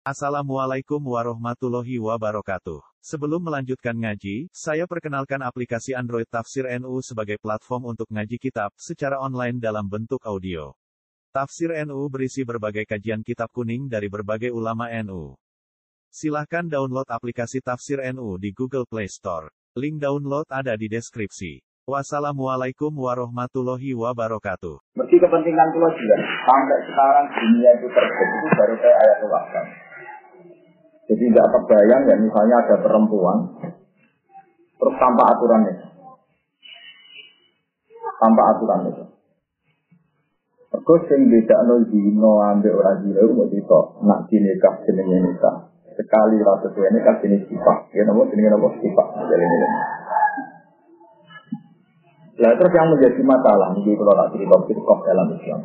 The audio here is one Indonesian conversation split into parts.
Assalamualaikum warahmatullahi wabarakatuh. Sebelum melanjutkan ngaji, saya perkenalkan aplikasi Android Tafsir NU sebagai platform untuk ngaji kitab secara online dalam bentuk audio. Tafsir NU berisi berbagai kajian kitab kuning dari berbagai ulama NU. Silahkan download aplikasi Tafsir NU di Google Play Store. Link download ada di deskripsi. Wassalamualaikum warahmatullahi wabarakatuh. Mesti kepentingan keluar juga. Sampai sekarang dunia itu itu baru saya ayat wakaf. Jadi nggak terbayang ya misalnya ada perempuan terus tanpa aturan itu, tanpa aturan itu. Terus yang beda no ambil orang zino itu mau cerita nak dinikah jenenge nikah sekali rasa tuh ini kan jenis sifat ya nopo jenis nopo sifat jadi ini. Lah terus yang menjadi masalah ini kalau tak cerita cerita dalam Islam.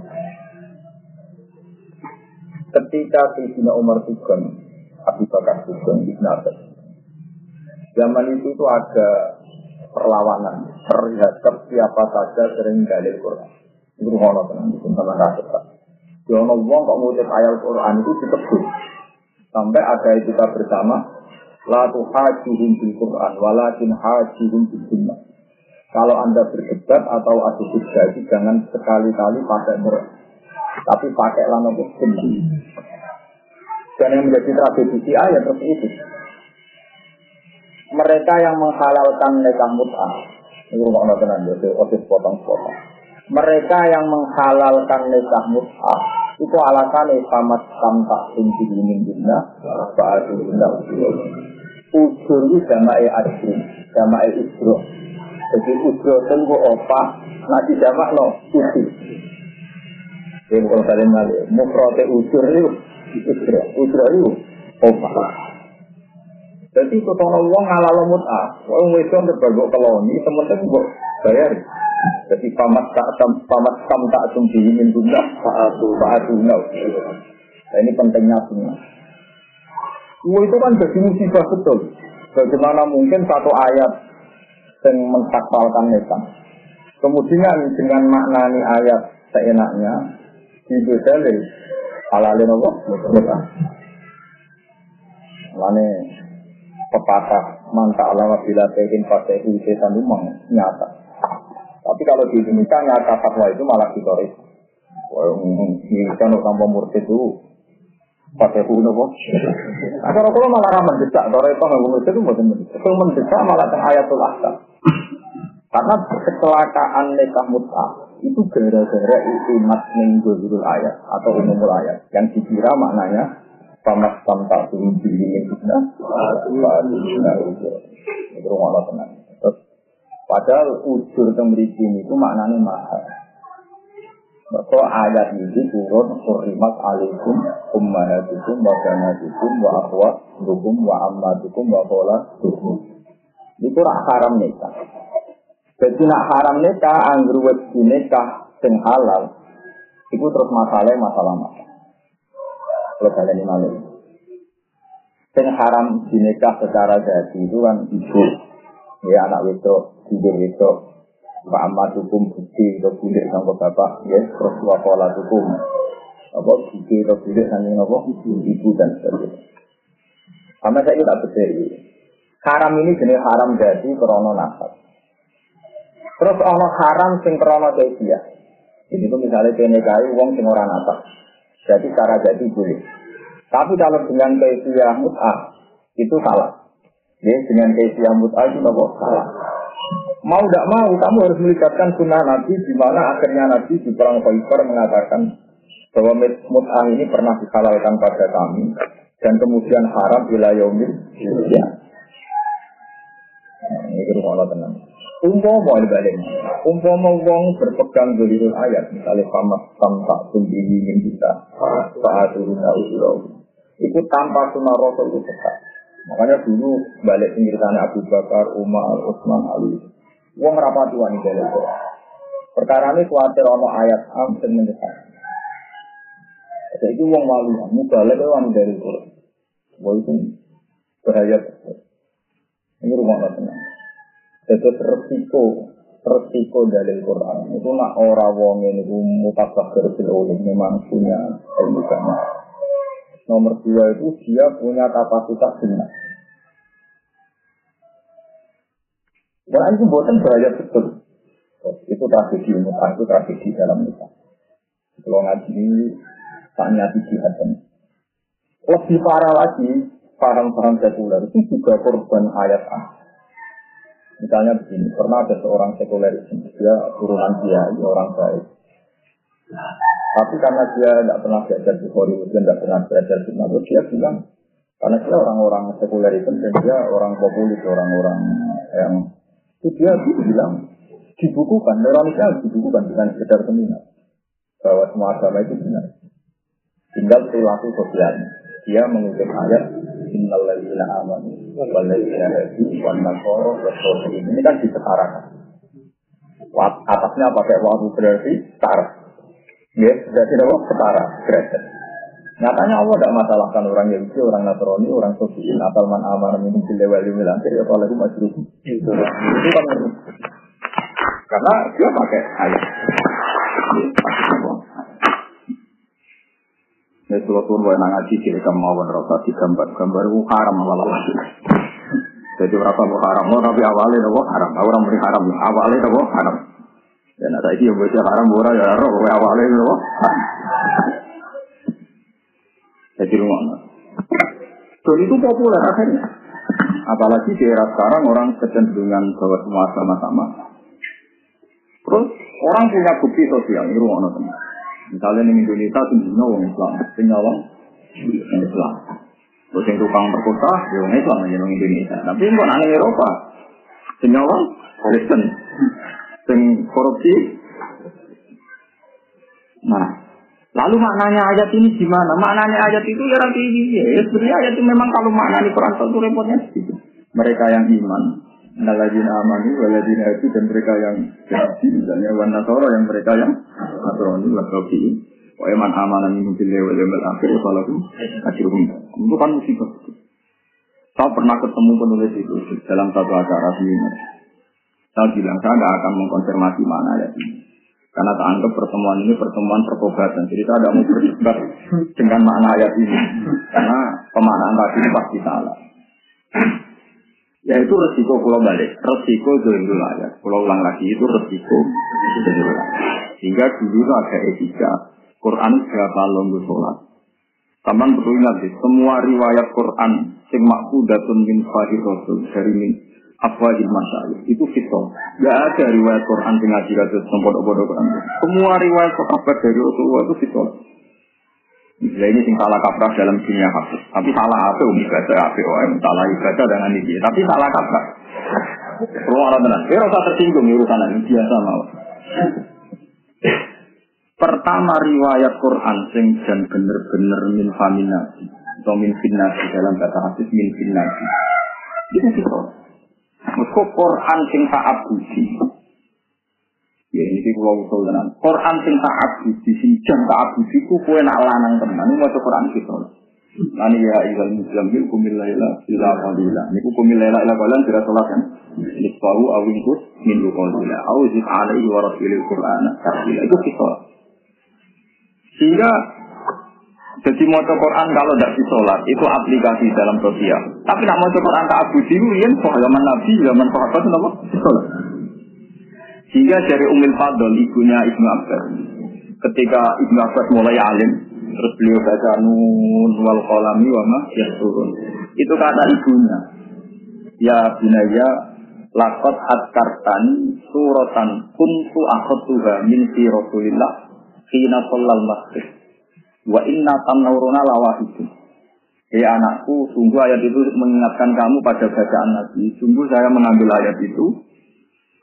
Ketika Sayyidina Umar Tugan Abu Bakar Sugeng Ibn Abbas. Zaman itu tuh ada perlawanan terhadap siapa saja sering dalil Quran. Itu ngono tenang di teman kasus. Ya ono wong kok ngutip ayat Quran itu ditegur. Sampai ada kita bersama la tuhajihum bil Quran walakin hajihum bil sunnah. Kalau Anda berdebat atau adu diskusi jangan sekali-kali pakai mer tapi pakai lama sendiri. Dan yang menjadi tragedi Syiah ya seperti itu. Mereka yang menghalalkan nikah mut'ah. Ini rumah Allah tenang, jadi otis potong-potong. Mereka yang menghalalkan nikah mut'ah itu alasan ifamat tamtak tinggi ini bina ba'adu bina ujur itu jama'i adri jama'i ujro jadi ujro tunggu opa nanti jamak no ujur jadi kalau kalian ngali mufrote ujur itu Ujra, ujra itu opah. Jadi kotono wong ngalalo mut'ah, wong wedok berbagi koloni, teman-teman kok bayar. Jadi pamat tak tam pamat tam tak sumbi min bunda faatu faatu nau. Nah ini pentingnya semua. Wah itu kan jadi musibah betul. Bagaimana mungkin satu ayat yang mentakbalkan nesan. Kemudian dengan maknani ayat seenaknya dibedalin halalin apa? Mut'ah. Lane pepatah manta alama bila tehin pakai setan memang nyata. Tapi kalau di Indonesia nyata fatwa itu malah ditoris. Ini kan tanpa murtid itu pakai kuno kok. Nah, kalau malah ramah desak, kalau itu nggak murtid itu bukan mendesak. Kalau mendesak malah ayatul ahkam. Karena kecelakaan nikah mut'ah itu gara-gara imat menggulul ayat atau umumul ayat yang dikira maknanya pamas tamtak turun diri yang kita itu rumah tenang. Terus padahal ujur temriki ini itu maknanya mahal. Maka ayat ini turun surimat alaikum ummahatukum wa banatukum wa akhwatukum wa ammatukum wa kholatukum. Itu haram nikah. Jadi nak haram nikah, anggur wedi nikah sing halal, itu terus masalah masalah masalah. Kalian ini malah Sing haram dinikah secara jadi itu kan ibu, ya anak wedok, tidur wedok, Pak Ahmad hukum bukti atau bulik sama bapak, ya terus wakola hukum. Apa bukti atau bulik sama apa? Ibu dan sebagainya. Karena saya tak betul. Haram ini jenis haram jadi krono nasab. Terus ono haram sing krono dia. Ini tuh misalnya PNKI uang sing orang atas. Jadi cara jadi boleh. Tapi kalau dengan kaifiah mut'ah itu salah. Ya, dengan kaifiah mut'ah itu nopo salah. Mau tidak mau, kamu harus melibatkan sunnah Nabi di mana akhirnya Nabi di perang Khaybar mengatakan bahwa mut'ah ini pernah dihalalkan pada kami dan kemudian haram bila yaumil ya. Nah, ini Allah tenang. Umpama balik, umpama wong berpegang dalilul ayat, misalnya pamas tampak tumbihi ingin kita, saat turun usul itu tanpa sunnah rasul itu tetap. Makanya dulu balik pengiritanya Abu Bakar, Umar, Utsman, Ali, wong rapati wanita itu. Perkara ini khawatir ono ayat am dan mendesak. Jadi itu wong wali, mubalek itu wanita itu. Wah itu bahaya. Ini rumah tenang. Jadi resiko resiko dalil Quran itu nak ora wong ini ku mutabakir fil ulim memang punya ilmu banyak. Nomor dua itu dia punya kapasitas benar. Dan itu buatan bahaya betul. Itu tragedi mutan, itu tragedi dalam mutan. Kalau ngaji tanya di jihad Lebih parah lagi, paham-paham sekuler itu juga korban ayat A. Misalnya begini, pernah ada seorang sekuler dia turunan dia, orang baik. Tapi karena dia tidak pernah belajar Hollywood, dia tidak pernah belajar Nabi, dia bilang, karena dia orang-orang sekuler itu, dan dia orang populis, orang-orang yang itu dia bilang dibukukan, moralisnya dibukukan bukan sekedar seminar bahwa semua agama itu benar. Tinggal perilaku sosialnya. Dia mengutip ayat Innal ladzina amanu Ini kan disetarakan. Atasnya pakai waktu berarti setara. Ya, berarti apa? Setara, derajat. Nyatanya Allah tidak masalahkan orang Yahudi, orang Nasrani, orang Sosial, asal man aman minum bilawal yumil akhir, ya kalau itu masih Itu kan karena dia pakai ayat. Ya kalau tuh mau ngaji kiri kamu mau rasa di gambar itu haram malah. Jadi berapa mau haram, mau tapi awalnya itu haram, orang beri haram, awalnya itu haram. Dan ada ini yang baca haram, orang ya roh, awalnya itu haram. Jadi rumah. Dan itu populer akhirnya. Apalagi di era sekarang orang kecenderungan bahwa semua sama-sama. Terus orang punya bukti sosial, ini rumah teman. Misalnya di Indonesia tingginya orang Islam, tinggal orang Islam. Terus yang tukang perkosa, ya orang Islam aja orang Indonesia. Tapi kok aneh Eropa, tinggal orang Kristen, sing korupsi. Nah, lalu maknanya ayat ini gimana? Maknanya ayat itu ya nanti ya. Sebenarnya ayat itu memang kalau maknanya Quran itu repotnya gitu. Mereka yang iman, Naladina amanu, waladina itu dan mereka yang jadi misalnya wan nasoro yang mereka yang nasrani wasofi. Wa iman amana min billahi wal yawmil akhir wa ajruhum. Itu kan musibah. Saya pernah ketemu penulis itu dalam satu acara seminar. Saya bilang saya tidak akan mengkonfirmasi mana ya ini. Karena tak anggap pertemuan ini pertemuan pertobatan. Jadi saya tidak mau berdebat dengan makna ayat ini. Karena pemaknaan tadi pasti salah. Ya itu resiko pulau balik, resiko dulu ya. Pulau ulang lagi itu resiko dulu Sehingga dulu itu ada etika. Quran berapa longgo sholat. Taman perlu ingat semua riwayat Quran sing maksudatun min fahir rasul dari min afwahil masyayikh itu fitol. Gak ada riwayat Quran sing ngaji kados bodoh Quran. Semua riwayat sahabat dari Rasulullah itu fitol. Nah ini sing salah kaprah dalam dunia hafiz. Tapi salah apa um ibadah apa om salah ibadah dengan ini. Tapi salah kaprah. Perlu orang tenang. Dia rasa tersinggung urusan ini biasa mau. Pertama riwayat Quran sing dan bener-bener min faminasi atau min finnasi dalam kata hadis min finnasi. Itu sih Meskipun Quran sing tak abudi, Ya ini pulau usul tenan. Quran sing tak abudi, sing jam tak abudi ku kue nak lanang tenan. Ini mau Quran kita. Nani ya ilal muslim bil kumil laila ila qalila. Niku kumil laila ila kira salat kan. Nisfahu awin kut min qalila. Au zid alaihi wa rasulil Qur'an. Itu kita. Sehingga jadi mau Quran kalau tidak di sholat itu aplikasi dalam sosial. Tapi nak mau Quran tak abudi itu yang zaman Nabi, zaman sahabat itu apa? Sehingga dari Umil Fadl, ibunya Ibnu Abbas, ketika Ibnu Abbas mulai alim, terus beliau baca nun wal kolami wama ya turun. Itu kata ibunya. Ya binaya lakot adkartani suratan kuntu akhutuha min fi rasulillah Kina sholal masjid. Wa inna tamnauruna lawahidu. Hei anakku, sungguh ayat itu mengingatkan kamu pada bacaan Nabi. Sungguh saya mengambil ayat itu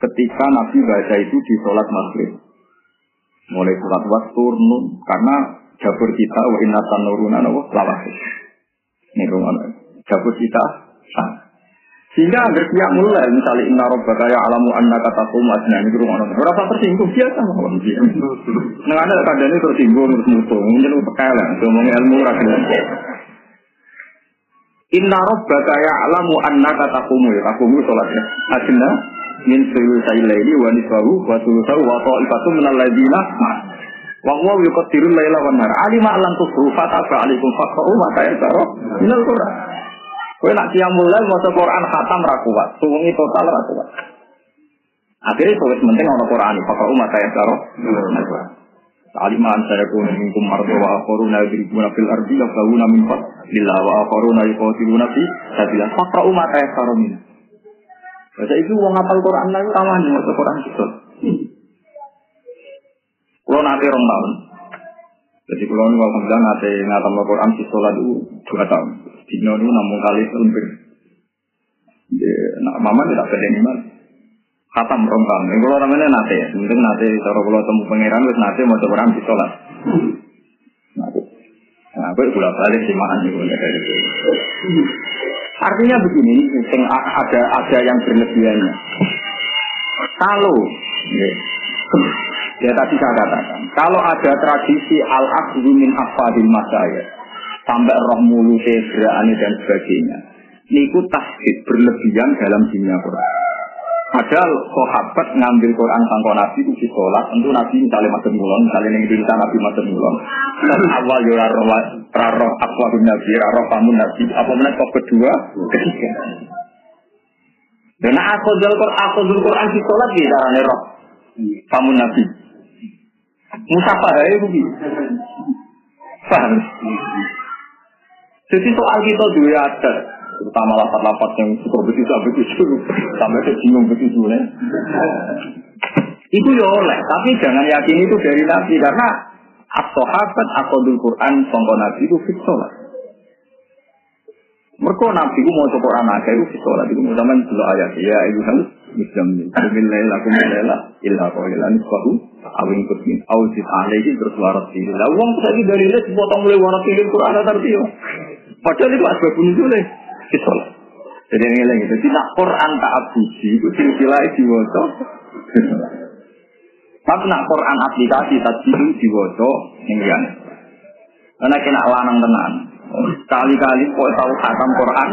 ketika Nabi baca itu di sholat maghrib. Mulai sholat waktu nun karena jabur kita wa inna tanuruna wa lawah. Ini rumah jabur kita sah. Sehingga agar dia mulai misalnya inna robbaka ya alamu anna kata kumasnya ini rumah orang berapa tersinggung biasa mawon dia. Nah ada kadang tersinggung terus musuh mungkin pekelan ngomong ilmu rakyat. Inna robbaka ya alamu anna kata kumu ya takumu sholatnya. Akhirnya min sulu saylaini wa niswahu wa sulusahu wa ta'ifatu minal ladina Wa huwa yuqaddirul laila nahar. Alima lan tusru fataba alaikum faqra'u ma tayassara minal Qur'an. Kowe nak qiyamul lail maca Quran khatam ra suwengi total ra. Akhirnya tulis penting ana Quran, faqra'u ma tayassara minal Qur'an. Alima an sayakun minkum mardu wa akharuna yadribuna fil ardi yaqawuna min fadlillah wa akharuna yuqatiluna fi sabilillah. Faqra'u ma tayassara minal Baca itu wong ngapal Quran lagi ramah nih waktu Quran itu. Kalau nanti rong tahun. Jadi kalau ini alhamdulillah nanti ngatam Quran di sholat itu dua tahun. Dino itu namun kali sempir. Nah, mama tidak beda iman. Khatam tahun. Ini kalau namanya nanti ya. Mungkin nanti kalau kalau temu pangeran wis nanti mau Quran di sholat. Nah, aku bolak balik sih makan itu. Artinya begini, ada ada yang berlebihannya. Kalau ya tadi saya katakan, kalau ada tradisi al akhdhu min afadil masaya sampai roh mulu gerakan dan sebagainya, niku tasbih berlebihan dalam dunia Quran. Padahal sahabat ngambil Quran sangko Nabi di sholat, tentu Nabi misalnya masuk mulon, misalnya yang Indonesia Nabi masuk mulon. Dan awal yo raro raro apa Nabi, raro pamun Nabi, apa mana kok kedua, ketiga. Dan aku dulu Quran, aku dulu Quran di sholat di darah roh, pamun Nabi. Musafah ya itu Paham? Jadi soal kita dua ada, terutama lapat-lapat yang suka begitu begitu sampai kesinggung begitu nih. Itu ya oleh, tapi jangan yakin itu dari Nabi karena as-sahabat akodul Quran sangka Nabi itu fitolah. Mereka Nabi itu mau coba anak itu fitolah itu mau zaman dulu ayat ya ibu kan muslimin kumin layla kumin layla illa qawila nisbahu awin kutmin awzid alaihi terus warat pilih lah uang tadi dari les potong mulai warat pilih Quran tadi Padahal itu asbab nuzulnya sholat. Jadi ini lagi gitu. Tidak Quran tak abuji itu silsilah diwaca. Tapi nak Quran aplikasi tadi itu diwaca ini kan. Karena kena lanang tenan. Kali-kali kok tahu khatam Quran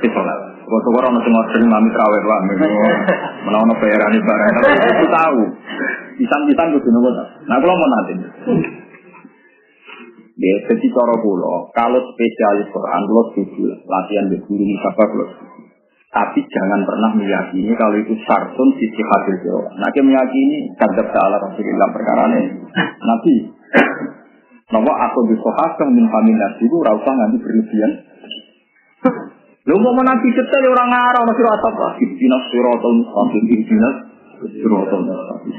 di sholat. Kok orang masih ngorder mami terawih lah. Menawan bayaran barang. Tapi itu tahu. Isan-isan itu nopo. Nah kalau mau nanti. Ya, jadi cara kula, kalau spesialis Quran, kula setuju latihan di guru musabah kula. Tapi jangan pernah meyakini kalau itu sarsun sisi hadir jawa. Nah, kita meyakini kadab ta'ala Rasulullah perkara ini. Nabi, Nama aku di sohaka min kami nasi itu rasa nanti berlebihan. Lu mau nabi cetel orang ngarang masih rasa apa? Ibtinas sirotol mustaqim, ibtinas sirotol mustaqim.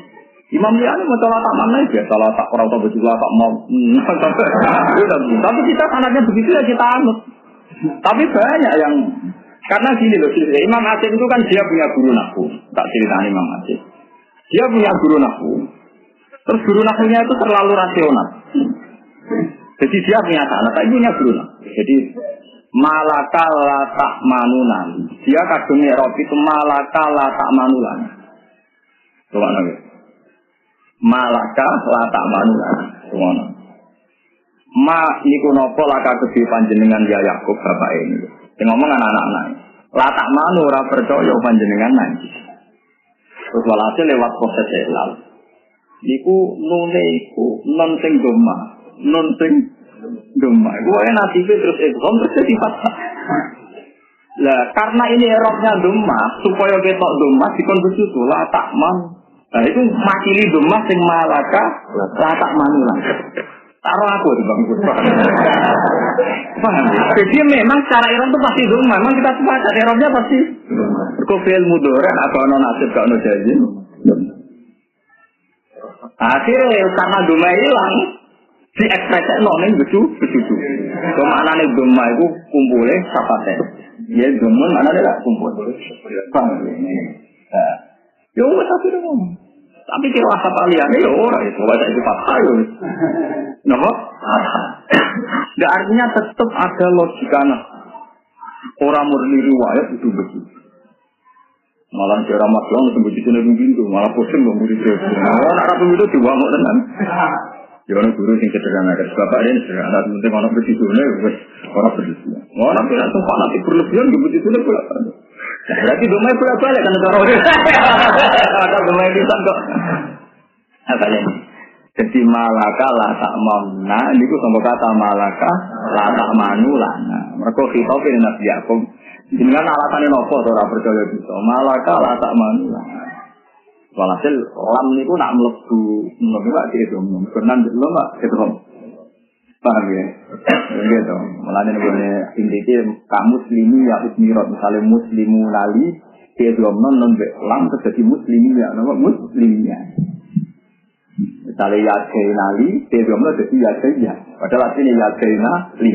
Imam Liani mau salah tak mana ya, salah tak orang tahu betul tak mau. Tapi kita anaknya begitu ya kita anut. Tapi banyak yang karena gini loh, Imam Asim itu kan dia punya guru nahu. Tak cerita Imam Asim. Dia punya guru nahu. Terus guru nahunya itu terlalu rasional. Jadi dia punya anak, tapi punya guru. Jadi malaka la tak manunan. Dia kadungnya Robi itu malaka la tak manulan. Coba nanti malaka lata manula semono ma niku napa laka gede panjenengan ya Yakub bapak ini. Sing ngomong anak-anak lata manu ora percaya panjenengan nanti terus walhasil lewat proses elal niku nune iku non non sing iku wae nasibe terus ikhom terus jadi lah karena ini eroknya doma supaya ketok doma dikon besutu lah tak man Nah itu makili domah sing malaka latak manula. Taruh aku di bang Paham? Jadi memang secara Iran itu pasti domah. Memang kita sepakat Irannya pasti. Kofil mudoran atau non nasib gak non jazim. Akhirnya karena domah hilang, si ekspresi noning becu becu. Ke mana nih domah itu kumpulnya sapatnya. Ya domah mana nih kumpul. Paham? Ya wes tapi ngomong. Tapi kira asap aliannya ya orang itu baca itu fakta ya. Nopo? Nah, artinya tetap ada logika nah. Orang murni riwayat itu begitu. Malah cara masalah untuk begitu nih pintu, malah pusing nggak. Nah, anak itu dibangun tenan. Ya orang guru yang sederhana kan, bapak ini sederhana, penting orang begitu nih, orang begitu. Orang tidak sempat nanti berlebihan, begitu nih pula. Berarti domai bolak balik kan cara Ada domai bisa kok. Apa ini? Jadi malaka la tak mamna niku sangka kata malaka la tak manu lana. Mergo khitobe Nabi Yakub. Jenengan alasane nopo to ora percaya bisa. Malaka la tak manu lana. Walhasil lam niku nak mlebu mlebu Pak gitu. Kenan dulu Pak gitu. Paham ya? Gitu. Mulane ngene inti kamu muslimi ya usmirat misalnya muslimu lali dia belum non lam terjadi muslimi ya nama muslimnya. Misalnya Yajaina li, dia bilang jadi Yajaina. Padahal artinya Yajaina li.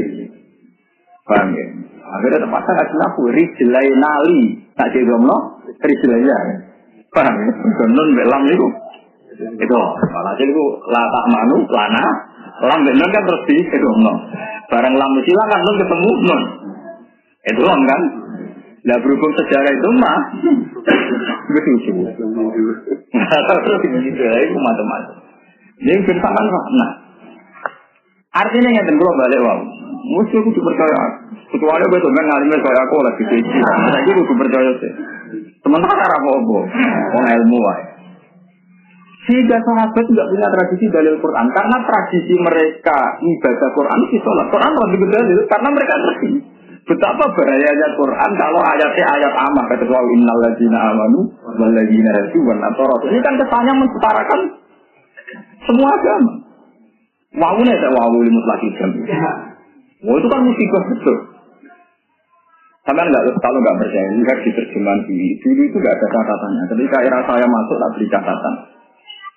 Paham ya? Akhirnya terpaksa kasih laku, Rijlaina li. Tak dia bilang, Rijlaina. Paham ya? Nun belam itu. Itu. Walhasil itu latak manu, lana. Lam belam kan terus di, itu. Barang lam kan nun ketemu nun. Itu kan. Nah berhubung sejarah itu mah, sih. Terus begitu, itu macam-macam. Ini bersamaan nah. Artinya yang tentu balik wow. Musuh itu percaya. Kecuali betul kan ngalimnya kayak aku lagi kecil. Lagi itu percaya sih. Sementara apa apa, orang ilmu wae. Sehingga sahabat tidak punya tradisi dalil Quran karena tradisi mereka ibadah Quran itu sholat. Quran lebih dalil karena mereka ngerti. Betapa bahayanya Quran kalau ayatnya ayat amah kata Allah innal ladzina amanu wal ladzina hadu wan Ini kan kesannya mensetarakan semua agama. Wawunya ada wawu lagi jam. Wah itu kan musibah betul. Sama nggak kalau nggak percaya lihat di terjemahan dulu. Dulu itu nggak ada catatannya. Ketika era saya masuk tak beri catatan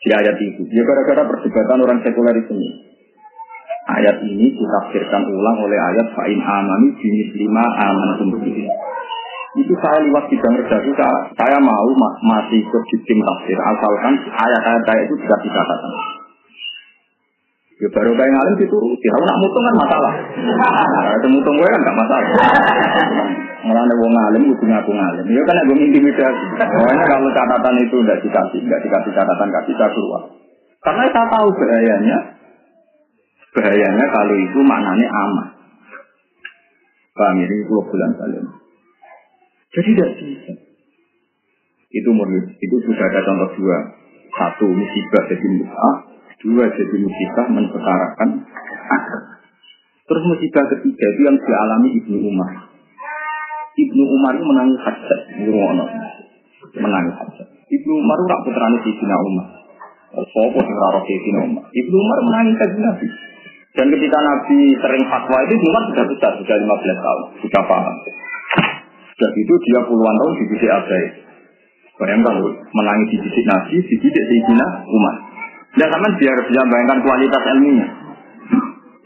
di ayat itu. Ya gara-gara perdebatan orang sekuler ini. Ayat ini ditafsirkan ulang oleh ayat fa'in amani jenis lima aman sumber itu saya lewat bidang redaksi saya, saya mau masih ikut di tim tafsir asalkan ayat-ayat saya itu tidak dikatakan. Ya baru kayak ngalim dituruti. Kalau nak mutung kan masalah. Nah, itu mutung gue kan gak masalah. Malah ada wong ngalim, itu ngaku ngalim. Ya kan gue intimidasi. Pokoknya kalau catatan itu tidak dikasih, tidak dikasih catatan, kasih saya keluar. Karena saya tahu bahayanya, bahayanya kalau itu maknanya aman. Paham ya? ini puluh bulan kalian. Jadi tidak bisa. Itu murni. Itu sudah ada contoh dua. Satu musibah jadi musibah Dua jadi musibah mensetarakan. Terus musibah ketiga itu yang dialami Ibnu Umar. Ibnu Umar itu menangis hajat. Menangis hajat. Ibnu Umar itu putrane Sayyidina Umar. Sopo sing ora Sayyidina Umar. Ibnu Umar menangis kajian Nabi. Dan ketika Nabi sering fatwa itu Ibnu Umar sudah besar, sudah 15 tahun, sudah paham. Sejak itu dia puluhan tahun di dididik abai. Bayangkan menangis di dididik Nabi, dididik Sayyidina Umar. Nah, sama biar bisa bayangkan kualitas ilminya.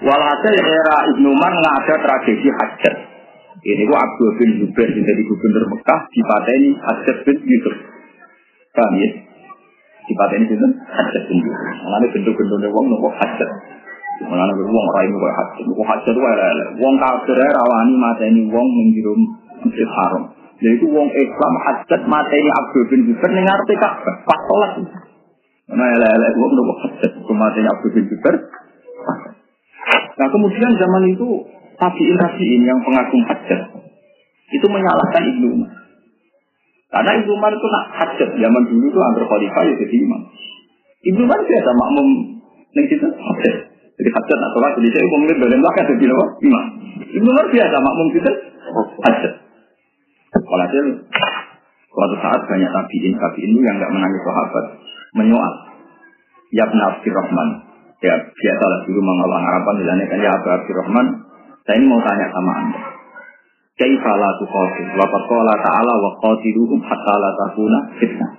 Walhasil era Ibnu nggak ada tragedi hajat. Ini gua Abdul bin Zubair yang jadi gubernur Mekah ini hajat bin Yusuf. Paham ya? Ini itu hajat bin Yusuf. Mengenai bentuk-bentuknya uang nopo hajat. Mengenai uang rai nopo hajat. Nopo hajat itu ada uang kafir rawani mata ini uang menghirum masjid haram. Jadi uang Islam hajat mata ini Abdul bin Zubair nengarti kafir. Pas sholat. Nah, elek-elek gue menurut kematian Abu bin Jubair. Nah, kemudian zaman itu tabiin tabiin yang pengagum hajat itu menyalahkan Ibnu Umar. Karena Ibnu Umar itu nak hajat zaman dulu itu antar khalifah ya jadi imam. Ibnu Umar biasa makmum neng situ hajat. Jadi hajat nak sholat jadi saya umumnya bagian belakang jadi apa? Imam. Ibnu Umar biasa makmum situ hajat. Walhasil suatu saat banyak tabiin tabiin itu yang nggak menangis sahabat menyoal. Ya Abdul Rahman. Ya biasalah dulu mengolah harapan bilangnya kan ya Rahman. Saya ini mau tanya sama anda. Kaifa la tuqatil wa qala ta'ala wa qatiluhum hatta la takuna fitnah.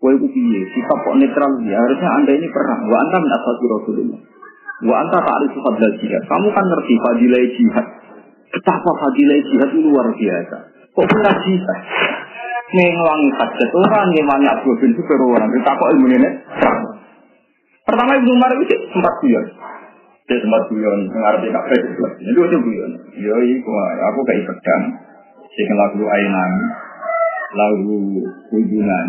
Kowe iku piye? Sikap kok netral ya harusnya anda ini perang. Wa anta min ashabi Rasulullah. Wa anta ta'rifu fadlal jihad. Kamu kan ngerti fadilah jihad. Betapa fadilah jihad itu luar biasa. Kok pernah jihad? Ngewangi hajat orang ngewangi Abu bin Zubair orang kita kok ilmu ini pertama Ibnu Umar itu sempat guyon. Dia sempat guyon mengerti kafe itu itu guyon. Yo iku aku kayak pedang. Sing lagu ainan lagu hubungan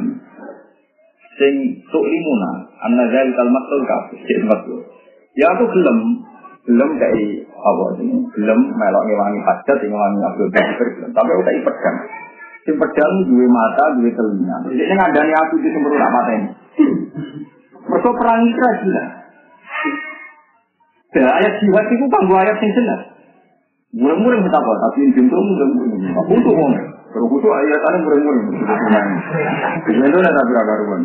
sing tuk limuna anna zal kalmat tul kafe sempat ya aku gelem gelem kayak apa ini? Gelem melok ngewangi hajat ngewangi Abu bin Zubair tapi aku kayak pedang Sing pedang duwe mata, duwe telinga. Jadi ini ngadani aku di sumber mata ini. Mereka perang itu gila. Ya, ayat jihad itu kan ayat yang jelas. Murah-murah minta apa? Tapi ini pintu murah-murah. Aku tuh ngomong. Kalau kutu ayat ada murah-murah. Itu ada tapi karuan.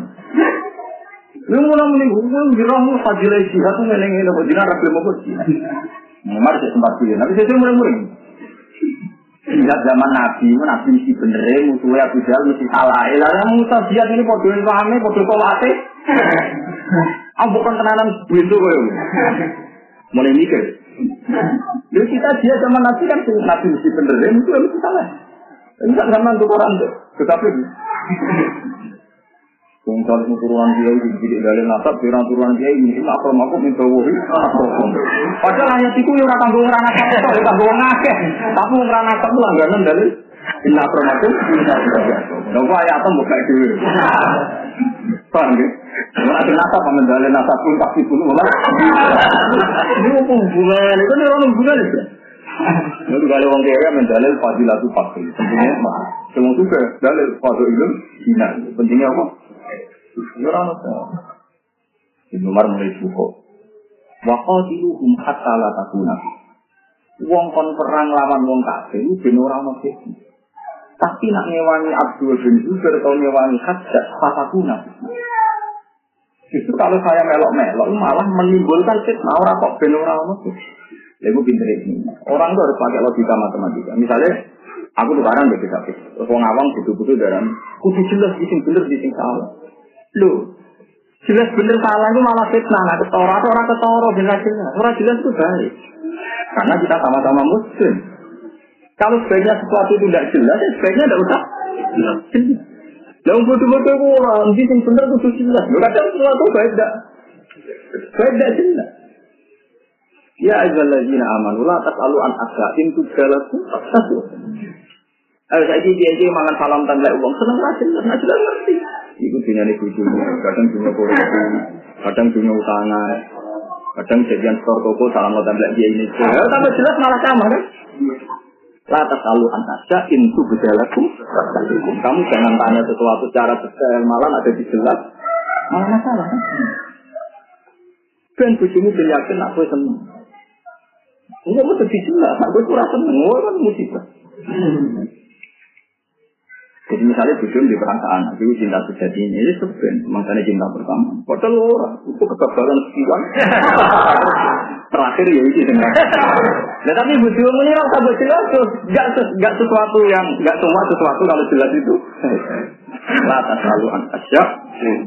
Lu mulai muni hukum dirahmu fadilah jihad tuh ngeleng ngeleng kok jinak rakyat mau. Memang ada tempat pilih. Tapi saya murah-murah. Jihad zaman Nabi, Nabi mesti bener, musuhnya Abu Jahal mesti salah. Elah, Musa jihad ini podoin pahami, podoin kolate. Ampukan tenanan begitu kok. Mulai mikir. Jadi kita dia sama Nabi kan Nabi mesti bener, itu mesti salah. Ini tak zaman untuk orang tuh. Tetapi Wong kalau turunan dia itu jadi dari nasab, turunan turunan dia ini tak perlu aku minta wahi. Padahal ayat itu yang orang gue ngerana satu, orang tanggung ngakeh. Tapi langganan Inna permatu, inna permatu. Nopo ayat itu bukan itu. Paham ada nasab, mendalil nasab pun pasti pun malah. Ini apa hubungan? Itu nih orang hubungan itu. Lalu kalau orang kaya mendalil fadilatu fakir, pentingnya mah. Semua juga dalil fadil ilmu, hina. Pentingnya apa? Ibnu Umar mulai suko. Waqatiluhum hatta la takuna. Wong kon perang lawan wong kafir ben ora ono Tapi nak ngewangi Abdul bin Zubair atau ngewangi Hajjah, fatakuna. Justru kalau saya melok-melok malah menimbulkan fitnah orang kok ben ora ono Lalu pinter ini. Orang itu harus pakai logika matematika. Misalnya, aku tuh barang begitu tapi orang awam butuh-butuh dalam kudu jelas di sini bener di sini salah. Lu jelas bener salah itu malah fitnah. Nah, ketoro atau orang ketoro benar jelas. Orang jelas itu baik. Karena kita sama-sama muslim. Kalau sebaiknya sesuatu itu tidak jelas, ya sebaiknya tidak usah jelas. Yang betul-betul orang, di sini bener itu jelas. Kadang sesuatu baik tidak baik tidak jelas. Ya ayyuhallazina amanu la tas'alu an asra'in tudalakum satu. Ayo saya dia mangan salam tanda uang seneng rajin, nah jelas ngerti. Iku dunia ini bujuk, kadang dunia korupsi, kadang dunia utangan, kadang jadian store toko salam tanda dia ini. Ya, tambah jelas malah sama kan? La tas'alu an asra'in tudalakum Kamu jangan tanya sesuatu secara detail, malah ada di jelas. Malah masalah kan? Ben bujumu ben yakin aku seneng. Enggak mau sedih jelas, aku rasa seneng, kan musibah. Jadi misalnya bujum di perangsa anak, itu cinta sejati ini, ini sebenarnya, makanya cinta pertama. Padahal orang, itu kegagalan sekian. Terakhir ya itu dengan. Nah tapi bujum ini rasa jelas, gak, gak sesuatu yang, gak semua sesuatu kalau jelas itu. Lata selalu angkasya,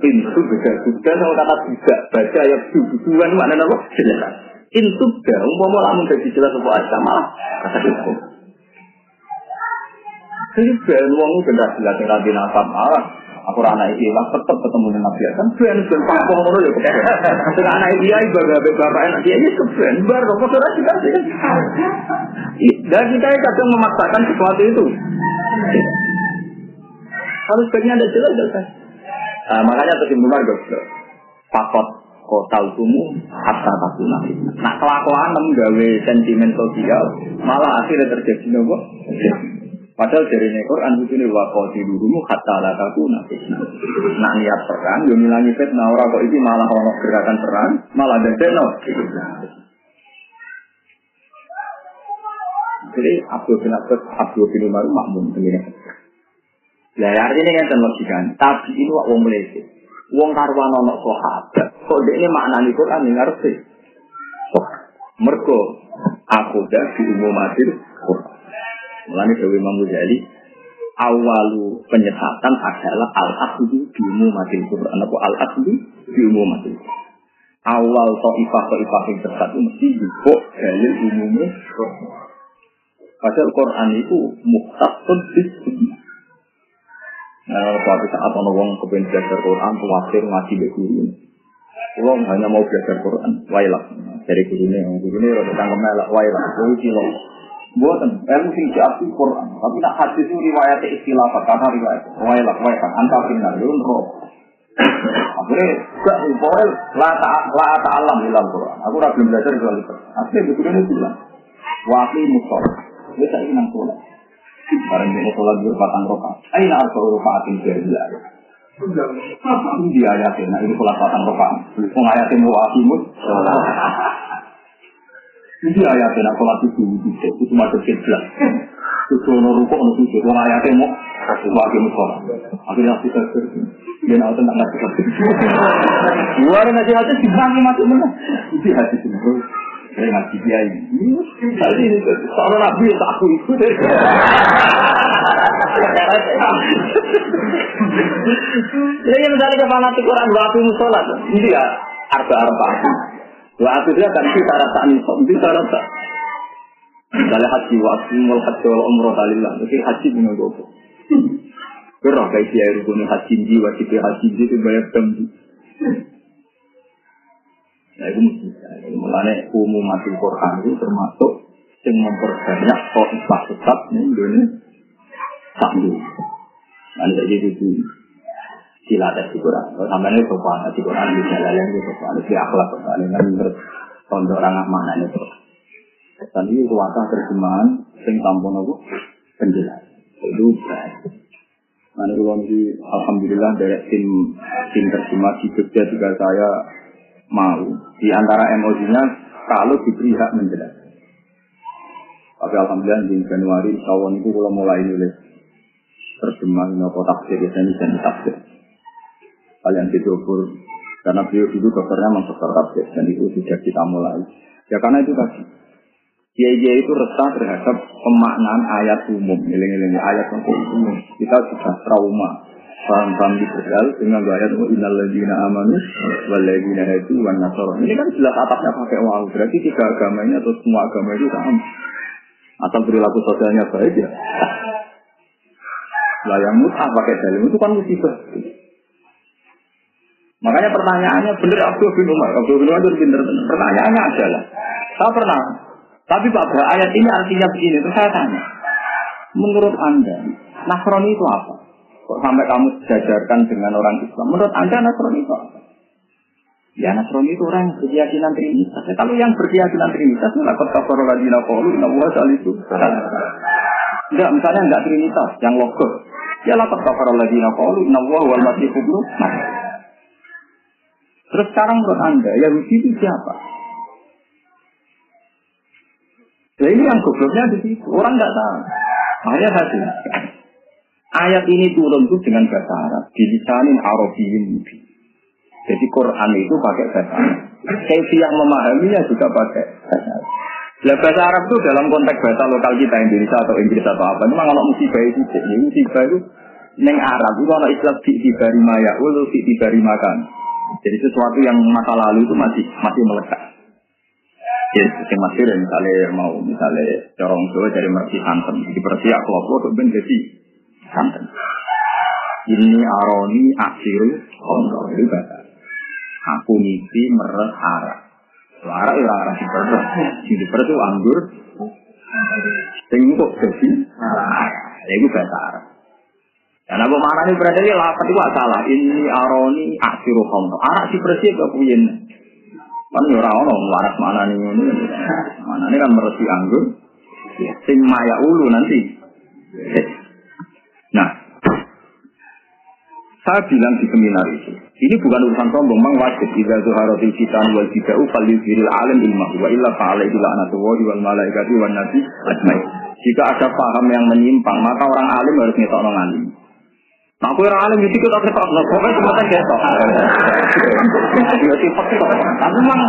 pintu beda juga, sama kata tidak, baca ayat tujuan, maknanya apa? Jelas. Intub dah, umpama lamun jadi jelas apa aja malah kata hukum. Jadi ben wong benar jelas yang nabi nasab malah aku anak iki lah tetep ketemu dengan nabi kan ben ben pampung ngono ya. Sing anak ae baga bapak enak dia ini keben bar kok ora juga sih. Dan kita kadang memaksakan sesuatu itu. Harus sebaiknya ada jelas jelas. Nah, makanya tersimpulan dokter. Fakot kota tumu hatta takuna. Nah kelakuan menggawe sentimen sosial malah akhirnya terjadi nopo. Padahal dari Quran itu nih wakoti dulu hatta la takuna. Nah niat perang, yo milangi fitnah orang kok ini malah orang gerakan perang, malah ada no. Jadi Abdul bin Abbas, Abdul bin Umar makmum begini. Ya artinya kan terlogika. Tapi ini wong meleset. Wong karwan ono sahabat. Kok ini maknani Quran yang ngerti. Oh, mergo aku dah di umumatil Quran. Mulane Dewi Imam Ghazali awalu penyesatan adalah al aslu di umumatil Quran. Apa al aslu di umumatil Quran. Awal to'ifah to'ifah yang sesat itu mesti juga dalil umumnya. Padahal Quran itu muhtasun bis Nah, suatu saat orang wong kepengen belajar Quran, khawatir ngaji be guru. Wong hanya mau belajar Quran, wailah dari gurunya, gurunya rada tangkem melak wailah, kowe kilo. Buatan, ilmu sing diarti Quran, tapi nak hadis itu riwayat istilah karena riwayat wailah, wailah, angka final, itu roh. Akhirnya, gak boleh la la ta'alam dalam Quran. Aku udah belajar soal itu. Akhirnya gurunya bilang, wakil musol, bisa ingin sholat. Barang ini sholat dua patang rokaat. Aina arba rokaatin berbilang. Ini ayatnya, nah ini sholat patang rokaan. Wong ayatnya mau akimus, Ini ayatnya, nah sholat itu itu itu masuk kiblat. Itu ono rukuk ono sujud, wong ayatnya mau akimus sholat. Akhirnya aku terus dia nak tentang nasi. Luar nasi hati dibangi masuk mana? Itu hati semua. Saya ngaji dia ini. Tadi seorang nabi tak aku ikut. Jadi misalnya ke fanatik Quran waktu musolat, ini ya arba Waktu dia kan kita rasa nih, kita rasa. Misalnya haji waktu mul haji wal umroh talillah, jadi haji dengan gopo. Kerah kayak dia rukun haji ji wajib haji ji itu banyak tembi. Nah itu mesti. Mulanya umum mati Quran itu termasuk yang memperbanyak kok tetap nih Indonesia. Sambil. Nanti jadi itu dilatih di Quran. Kalau sampai ini sopan di Quran bisa lain itu sopan di akhlak sopan ini kan pondok orang mana itu. Dan ini kuasa terjemahan sing tampon aku penjelas. Itu berarti. Nah, kalau di Alhamdulillah dari tim tim terjemah di Jogja juga saya mau di antara emosinya kalau diberi hak menjelaskan. Tapi Alhamdulillah di Januari tahun itu kalau mulai nulis terjemah nopo tafsir ya ini dan tafsir kalian didobur karena beliau dulu dokternya memang dokter tafsir dan itu sudah kita mulai ya karena itu tadi Kiai itu resah terhadap pemaknaan ayat umum, ngiling-ngiling ayat umum. Kita sudah trauma, paham-paham liberal dengan ayat innal ladzina amanu wal ladzina wan nasara. Ini kan jelas atapnya pakai wau. Berarti tiga agama ini atau semua agama itu sama. Asal perilaku sosialnya baik ya. Lah mutah pakai dalil itu kan musibah. Makanya pertanyaannya benar Abdul bin Umar. Abdul bin Umar itu benar. Pertanyaannya adalah, saya pernah. Tapi Pak Bra, ayat ini artinya begini. Terus saya tanya, menurut Anda, Nasrani itu apa? Kok sampai kamu sejajarkan dengan orang Islam? Menurut Anda Nasrani itu apa? Ya Nasrani itu orang yang berkeyakinan Trinitas. Ya, kalau yang berkeyakinan Trinitas, lakot kafar ladina qalu inna wa salisu. Enggak, misalnya enggak Trinitas, yang logos. Ya lakot kafar ladina inna wa wal masih ibnu Terus sekarang menurut Anda, Yahudi itu siapa? Nah ini yang gobloknya di situ. Orang nggak tahu. Makanya tadi ayat ini turun tuh dengan bahasa Arab, dilisanin Arabiyyin mubin. Jadi Quran itu pakai bahasa Arab. Kaifi yang memahaminya juga pakai bahasa Arab. Nah, bahasa Arab itu dalam konteks bahasa lokal kita Indonesia atau Inggris atau apa, memang kalau musibah itu, ya, musibah itu neng Arab itu kalau istilah di dibari maya, ulu di dibari makan. Jadi sesuatu yang masa lalu itu masih masih melekat. Ya, yang masih misalnya mau misalnya corong Jawa dari mersi santen, di mersi kelompok itu ben jadi santen. Ini aroni akhiru kontrol itu bahasa. Aku ngisi meres arah. Arah ya arah di perut. Di anggur. Yang kok jadi arah. Ya itu. Dan mana ini berarti ini lapat itu salah. Ini aroni akhiru kontrol. Arah si bersih ke puyen. Kan ya ora ono waras mana nih ini. Mana ini kan meresi anggur. Sing maya ulu nanti. Nah, saya bilang di seminar itu, ini bukan urusan sombong, memang wajib. Jika zuharatil kitan wal bida'u fal yuzhiril alim ilmah wa illa fa'ala itu la'natullahi wal malaikati wal nabi ajma'i. Jika ada paham yang menyimpang, maka orang alim harus ngetok orang alim. Nah, aku orang alim itu kita ketok, nah, pokoknya semuanya ketok. Tapi memang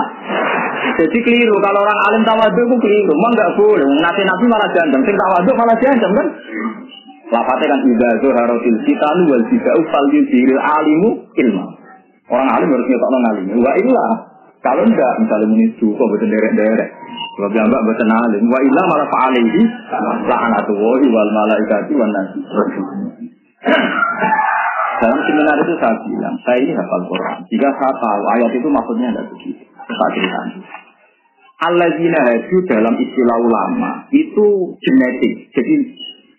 jadi keliru. Kalau orang alim tawadu itu keliru. Memang nggak boleh. Nanti nabi malah jancam. Sing tawadu malah jancam kan? Lafate kan idza zuharatil fitanu wal bida'u fal yuzhiril alimu ilma. Orang alim harus ngetokno ngalim. Wa illa kalau enggak misalnya menisu kok betul derek-derek. Kalau bilang enggak betul alim. Wa illa malah fa'alaihi la'anatullahi wal malaikati wan nasi. Dalam seminar itu saya bilang, saya ini hafal Quran. Jika saya tahu ayat itu maksudnya ada begitu. Saya ceritakan. Alladzina haju dalam istilah ulama itu genetik. Jadi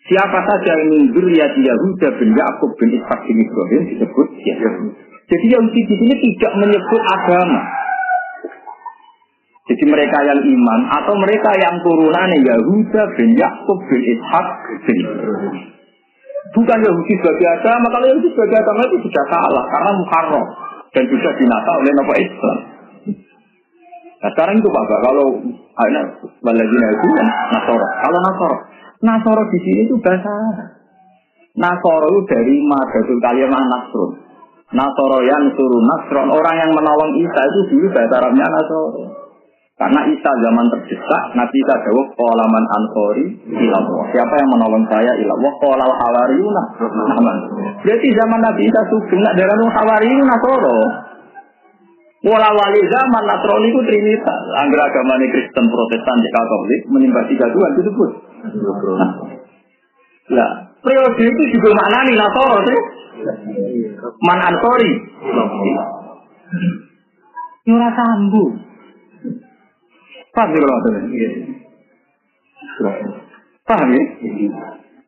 siapa saja yang mundur ya Yahuda bin Yakub bin Ishak bin Ibrahim disebut ya. Jadi Yahudi di sini tidak menyebut agama. Jadi mereka yang iman atau mereka yang turunannya Yahuda bin Yakub bin Ishak bin Ibrahim. Bukan Yahudi sebagai agama, kalau Yahudi sebagai agama itu sudah salah karena muharram dan sudah dinata oleh Nabi Islam. Nah sekarang itu Pak, kalau ada baladina itu kan Nasoro. Kalau Nasoro, Nasoro di sini itu bahasa Nasoro itu dari Madatul Kalimah Nasrun. Nasoro yang suruh Nasron, orang yang menolong Isa itu dulu bahasa Arabnya Nasoro. Karena Isa zaman terdesak, Nabi Isa jawab, Qolaman ansori ilallah. Siapa yang menolong saya ilallah? Qolal hawariyuna. Berarti zaman Nabi Isa sugeng, nak darah hawariyuna soro. Walau wali zaman Nasrani itu Trinitas. Angger agama Kristen Protestan di Katolik menyembah tiga Tuhan disebut. Nah, periode itu juga maknani Nasoro sih. Man Ansori. Nyurah sambung. Paham ya kalau Paham ya?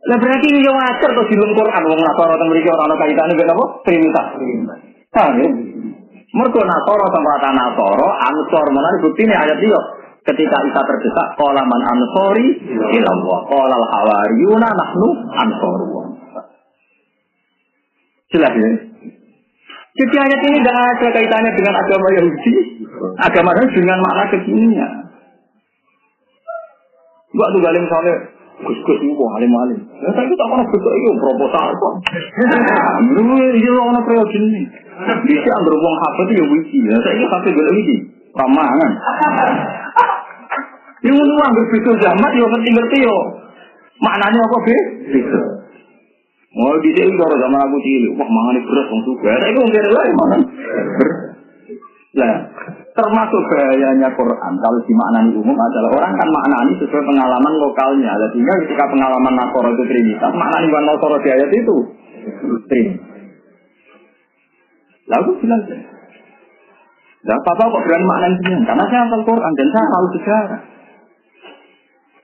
Lah berarti ini yang wajar di dalam Quran wong Nasara teng mriki ora ana kaitane mek apa? Trinitas. Paham ya? Mergo Nasara tempat Nasara ansor menawa buktine ayat iki ketika Isa terdesak qala man ansori ila Allah qala al hawariyuna nahnu ansoru jelas ya jadi ayat ini tidak ada kaitannya dengan agama Yahudi agama dengan makna kekinian Mbak tuh galing misalnya Gus-gus itu alim alim. Ya saya tak pernah besok itu proposal kok. Dulu iya orang periode ini. Bisa ambil uang HP itu ya wiki. Ya saya ini HP gue wiki. Ramangan. Ini mau ambil besok zaman ya ngerti-ngerti yo. Maknanya apa be? Besok. Mau di sini kalau zaman aku cilik, wah mangan beras wong juga. Saya itu mungkin lah mana. Lah, termasuk bahayanya Quran kalau dimaknani umum adalah orang kan maknani sesuai pengalaman lokalnya. Sehingga ketika pengalaman Nasoro itu Trinitas, maknani bukan Nasoro di ayat itu Trinitas. Lalu bilang, Nah, papa kok berani maknani sini? Karena saya hafal Quran dan saya tahu sejarah.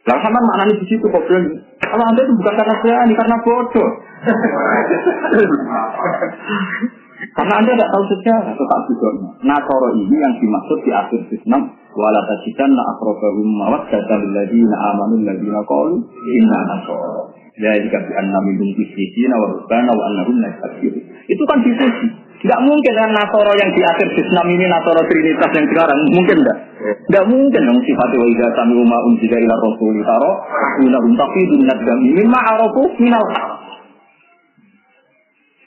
Lah sama maknani di situ kok berani? Kalau anda itu bukan karena berani, karena bodoh. Karena Anda tidak tahu sejarah, tetap juga. Nasoro ini yang dimaksud di akhir Islam. Wala tajidan na akrobahum mawat datan ladina amanu ladina qalu inna nasoro. Jadi jika bi anna minum bisnisina wa rubana wa. Itu kan diskusi. Tidak mungkin kan Nasoro yang di akhir Islam ini Nasoro Trinitas yang sekarang mungkin tidak. Tidak mungkin yang sifatnya wa idza sami umma unzila ila rasuli taro minahum nadami mimma arafu minal.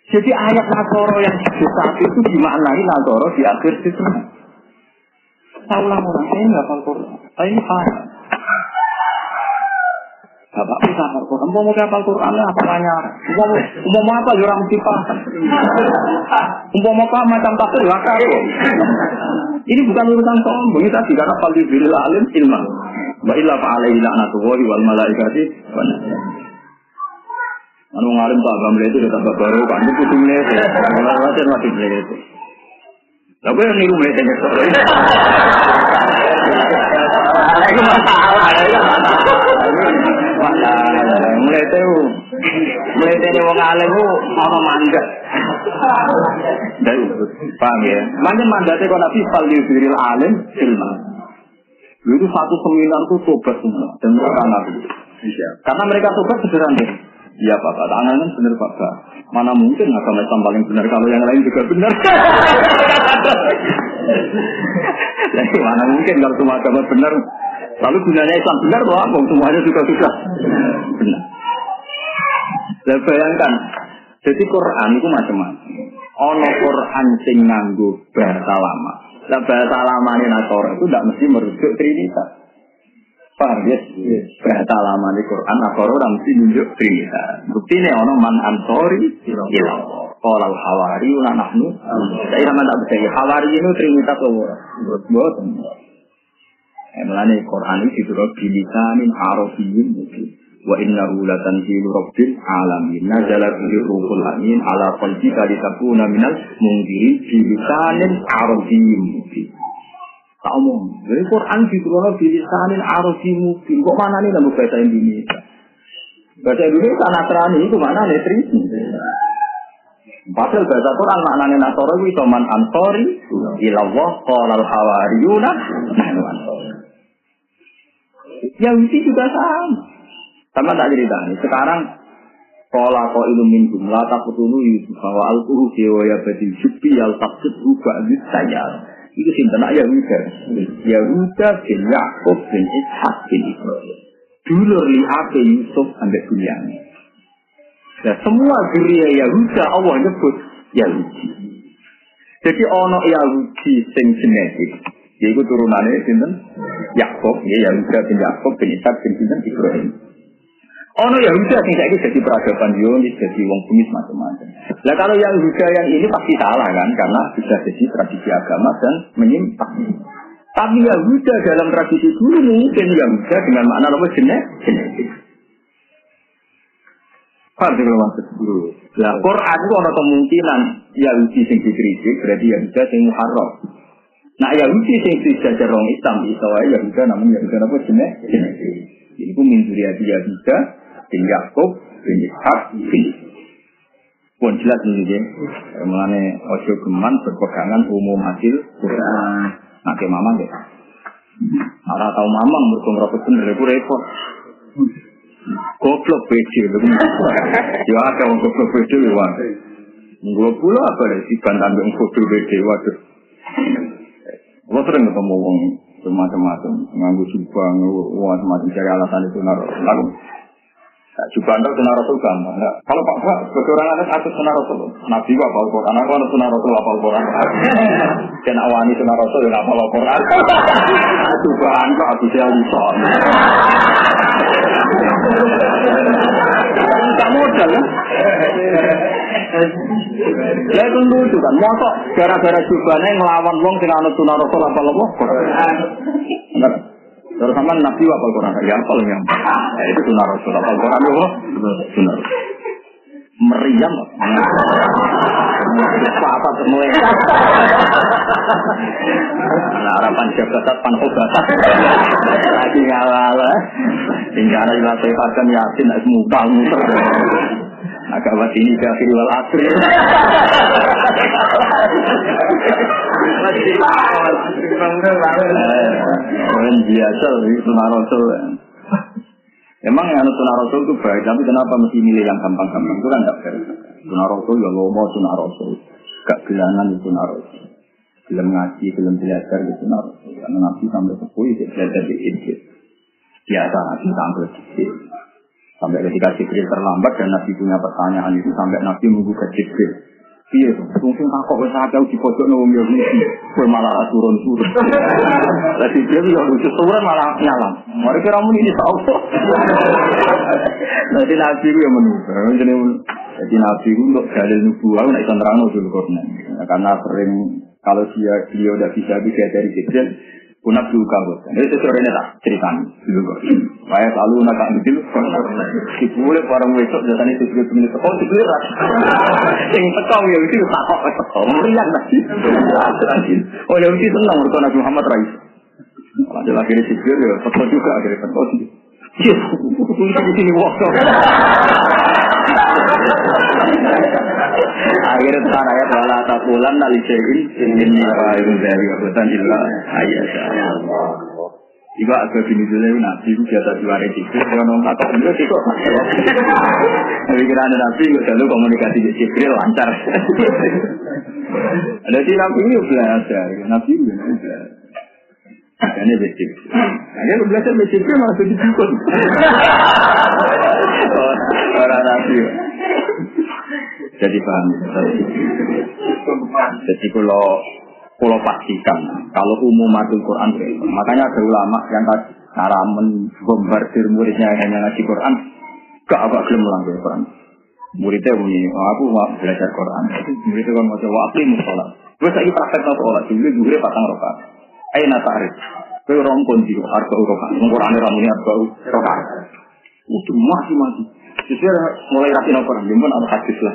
Jadi ayat Nasoro yang saat itu dimaknai Nasoro di akhir Islam. Tahu lah orang saya nggak hafal Quran. Saya ini paham. Bapak bisa hafal Quran. Mau mau hafal Quran apa tanya? Mau mau apa orang mesti paham. Mau mau apa macam tafsir wakar. Ini bukan urusan sombong. Ini tadi karena fali bilil alim ilman. Wa illa fa'alaihi la'natullahi wal malaikati wa Anu ngalim tak gambar itu kita baru kan itu kudu mlete. Ora wajar mati mlete. Tapi yang niru mlete nyesel. Itu masalah. Mlete u. Mlete ni wong alim u ana mandat. Dari paham ya. Mana mandatnya kok nabi fal yudhiril alim ilmu. Itu satu seminar itu tobat semua dan mereka nabi. Karena mereka tobat sederhana. Iya Bapak, tangan kan benar Bapak. Mana mungkin agama Islam paling benar kalau yang lain juga benar. Jadi mana mungkin kalau semua agama benar. Lalu gunanya Islam benar loh, apa? Semuanya juga sudah benar. Dan bayangkan, jadi Quran itu macam-macam. Ono Quran sing nganggo bahasa lama. Nah bahasa lama ini Nasoro itu tidak mesti merujuk Trinitas. Paham ya? Bahasa lama di Quran, apa orang mesti nunjuk Trinitas. Bukti ini ono man ansori, ilah. Kalau hawari, una nahnu. Saya sama tak percaya. Hawari itu Trinitas loh. Buat. Emlane Quran ini diturut bilisanin arafiyyin mungkin. Wa innahu latanzilu rabbil alamin. Nazala bihi ruhul amin ala qalbika litakuna minal mundirin bilisanin arafiyyin mungkin. Tak omong. Jadi Quran diturunkan bilisanin arabi mungkin. Kok mana nih nama bahasa Indonesia? Bahasa Indonesia Nasrani itu mana nih Trisi? Padahal bahasa Quran maknanya Nasoro itu Toman Ansori, Ilallah, Qolal Hawariyuna, Nahnu Ansori. Juga sama. Sama tak cerita nih. Sekarang Kala kau ilmu minhum la takutulu Yusuf bahwa alquhu fi wa yabati syubi al taqsidu ba'di sayar. Itu sinten Yahuda. Yahuda bin Yakub bin Ishak bin Ibrahim. Dulur li ape Yusuf ambek Bunyamin. Nah, semua geria Yahuda Allah nyebut Yahudi. Jadi ono Yahudi sing genetik. Yaitu turunannya sinten Yakub, ya Yahuda bin Yakub bin Ishak bin Ibrahim. Ono Yahuda sing saiki jadi peradaban Yunus, jadi wong bumi macam-macam. Nah kalau yang Yahuda yang ini pasti salah kan, karena sudah jadi tradisi agama dan menyimpang. Tapi Yahuda dalam tradisi dulu mungkin Yahuda dengan makna apa jenis genetik. Paham sih kalau dulu. Nah, Quran itu ada kemungkinan Yahudi sing dikritik berarti Yahuda sing muharram. Nah Yahudi sing dijajar orang Islam itu Yahuda namanya Yahuda apa jenis genetik. Ini pun min Yahuda bin Yakub bin Ishak bin pun jelas ini ya. Mengenai ojo geman berpegangan umum hasil Quran. Nanti mama ya. Arah tahu mamang mereka ngerokok bener itu repot. Goblok beda Ya ada yang goblok beda ya wah. Gue pula apa deh si bantan yang goblok beda waduh. Gue sering ketemu wong macam-macam nganggu jubah, nganggu macam-macam cari alasan itu naruh. Lalu Nah, juga anda sunnah rasul gampang. Nah, kalau pak pak sebagai orang anak aku sunnah rasul. Nabi wa apal Quran. Aku anak sunnah rasul apal Quran. Dan awani sunnah rasul dan apal Quran. Juga anda aku saya bisa. Tak modal kan? Ya itu lucu kan. Mosok gara-gara jubahnya ngelawan wong sing anut sunnah rasul apal Quran. Terus sama Nabi apa Quran? Ya apa yang ya, itu sunnah Rasul. Apa Quran itu sunnah Meriam. Apa semua? Nah, harapan jabatan pan obat. Lagi ngawal. Hingga ada yang akan yakin, mutal muter. Agak mati ini kafir wal asri. Emang yang sunnah rasul itu baik, tapi kenapa mesti milih yang gampang-gampang? Itu kan tidak fair. Sunnah rasul ya lomo sunnah rasul. Gak gelanan itu sunnah rasul. Film ngaji, film belajar itu sunnah rasul. Karena nabi sampai sepuh itu belajar di Biasa nabi sampai sedikit. Sampai ketika Jibril terlambat dan Nabi punya pertanyaan itu sampai Nabi ke Jibril. Iya, mungkin takut wis akeh di pojok nang yo iki, kowe malah turun-turun. Lah Jibril yo lucu turun malah nyalam. Mari kira mun ini tau. Nanti Nabi ku yang menunggu. Jadi jadi Nabi ku untuk dalil nubuah nek iso nerangno dulu Karena sering kalau dia beliau udah bisa bisa dari Jibril, Kunak juga bos. Ini sesuatu ini tak kok. Saya selalu nak ambil Dibulek barang besok biasanya itu juga punya teko dibulek. Yang teko ya itu tak kok teko. Meriang lagi. Oh ya itu tenang mereka Nabi Muhammad Rais. Ada lagi di sipir ya teko juga akhirnya teko. Yes, di sini waktu. Akhirnya tekan ayat wala takulan nak lisein ini itu dari kebutan illa ayat. Iku agak bini dulu nabi biasa juara itu. Kalau nong kata itu sih kok. Tapi kira ada nabi gue selalu komunikasi di Jibril lancar. Ada si nabi itu belajar, nabi itu belajar. Makanya basic. Akhirnya belajar basic malah jadi dukun. Orang nabi. Jadi paham. Jadi kalau kalau pastikan kalau umum madul Quran makanya ada ulama yang cara membombardir muridnya hanya ngaji Quran gak apa gelem melanggar Quran. Muridnya bunyi oh, aku mau belajar Quran. Muridnya kan mau coba aku mau sholat. Gue lagi praktek no sholat dulu gue patang rokat ayo nata arif gue rompon di rokat Quran ramunya arba rokat udah masih Justru mulai rapi nopo nih, pun ada hadis lah.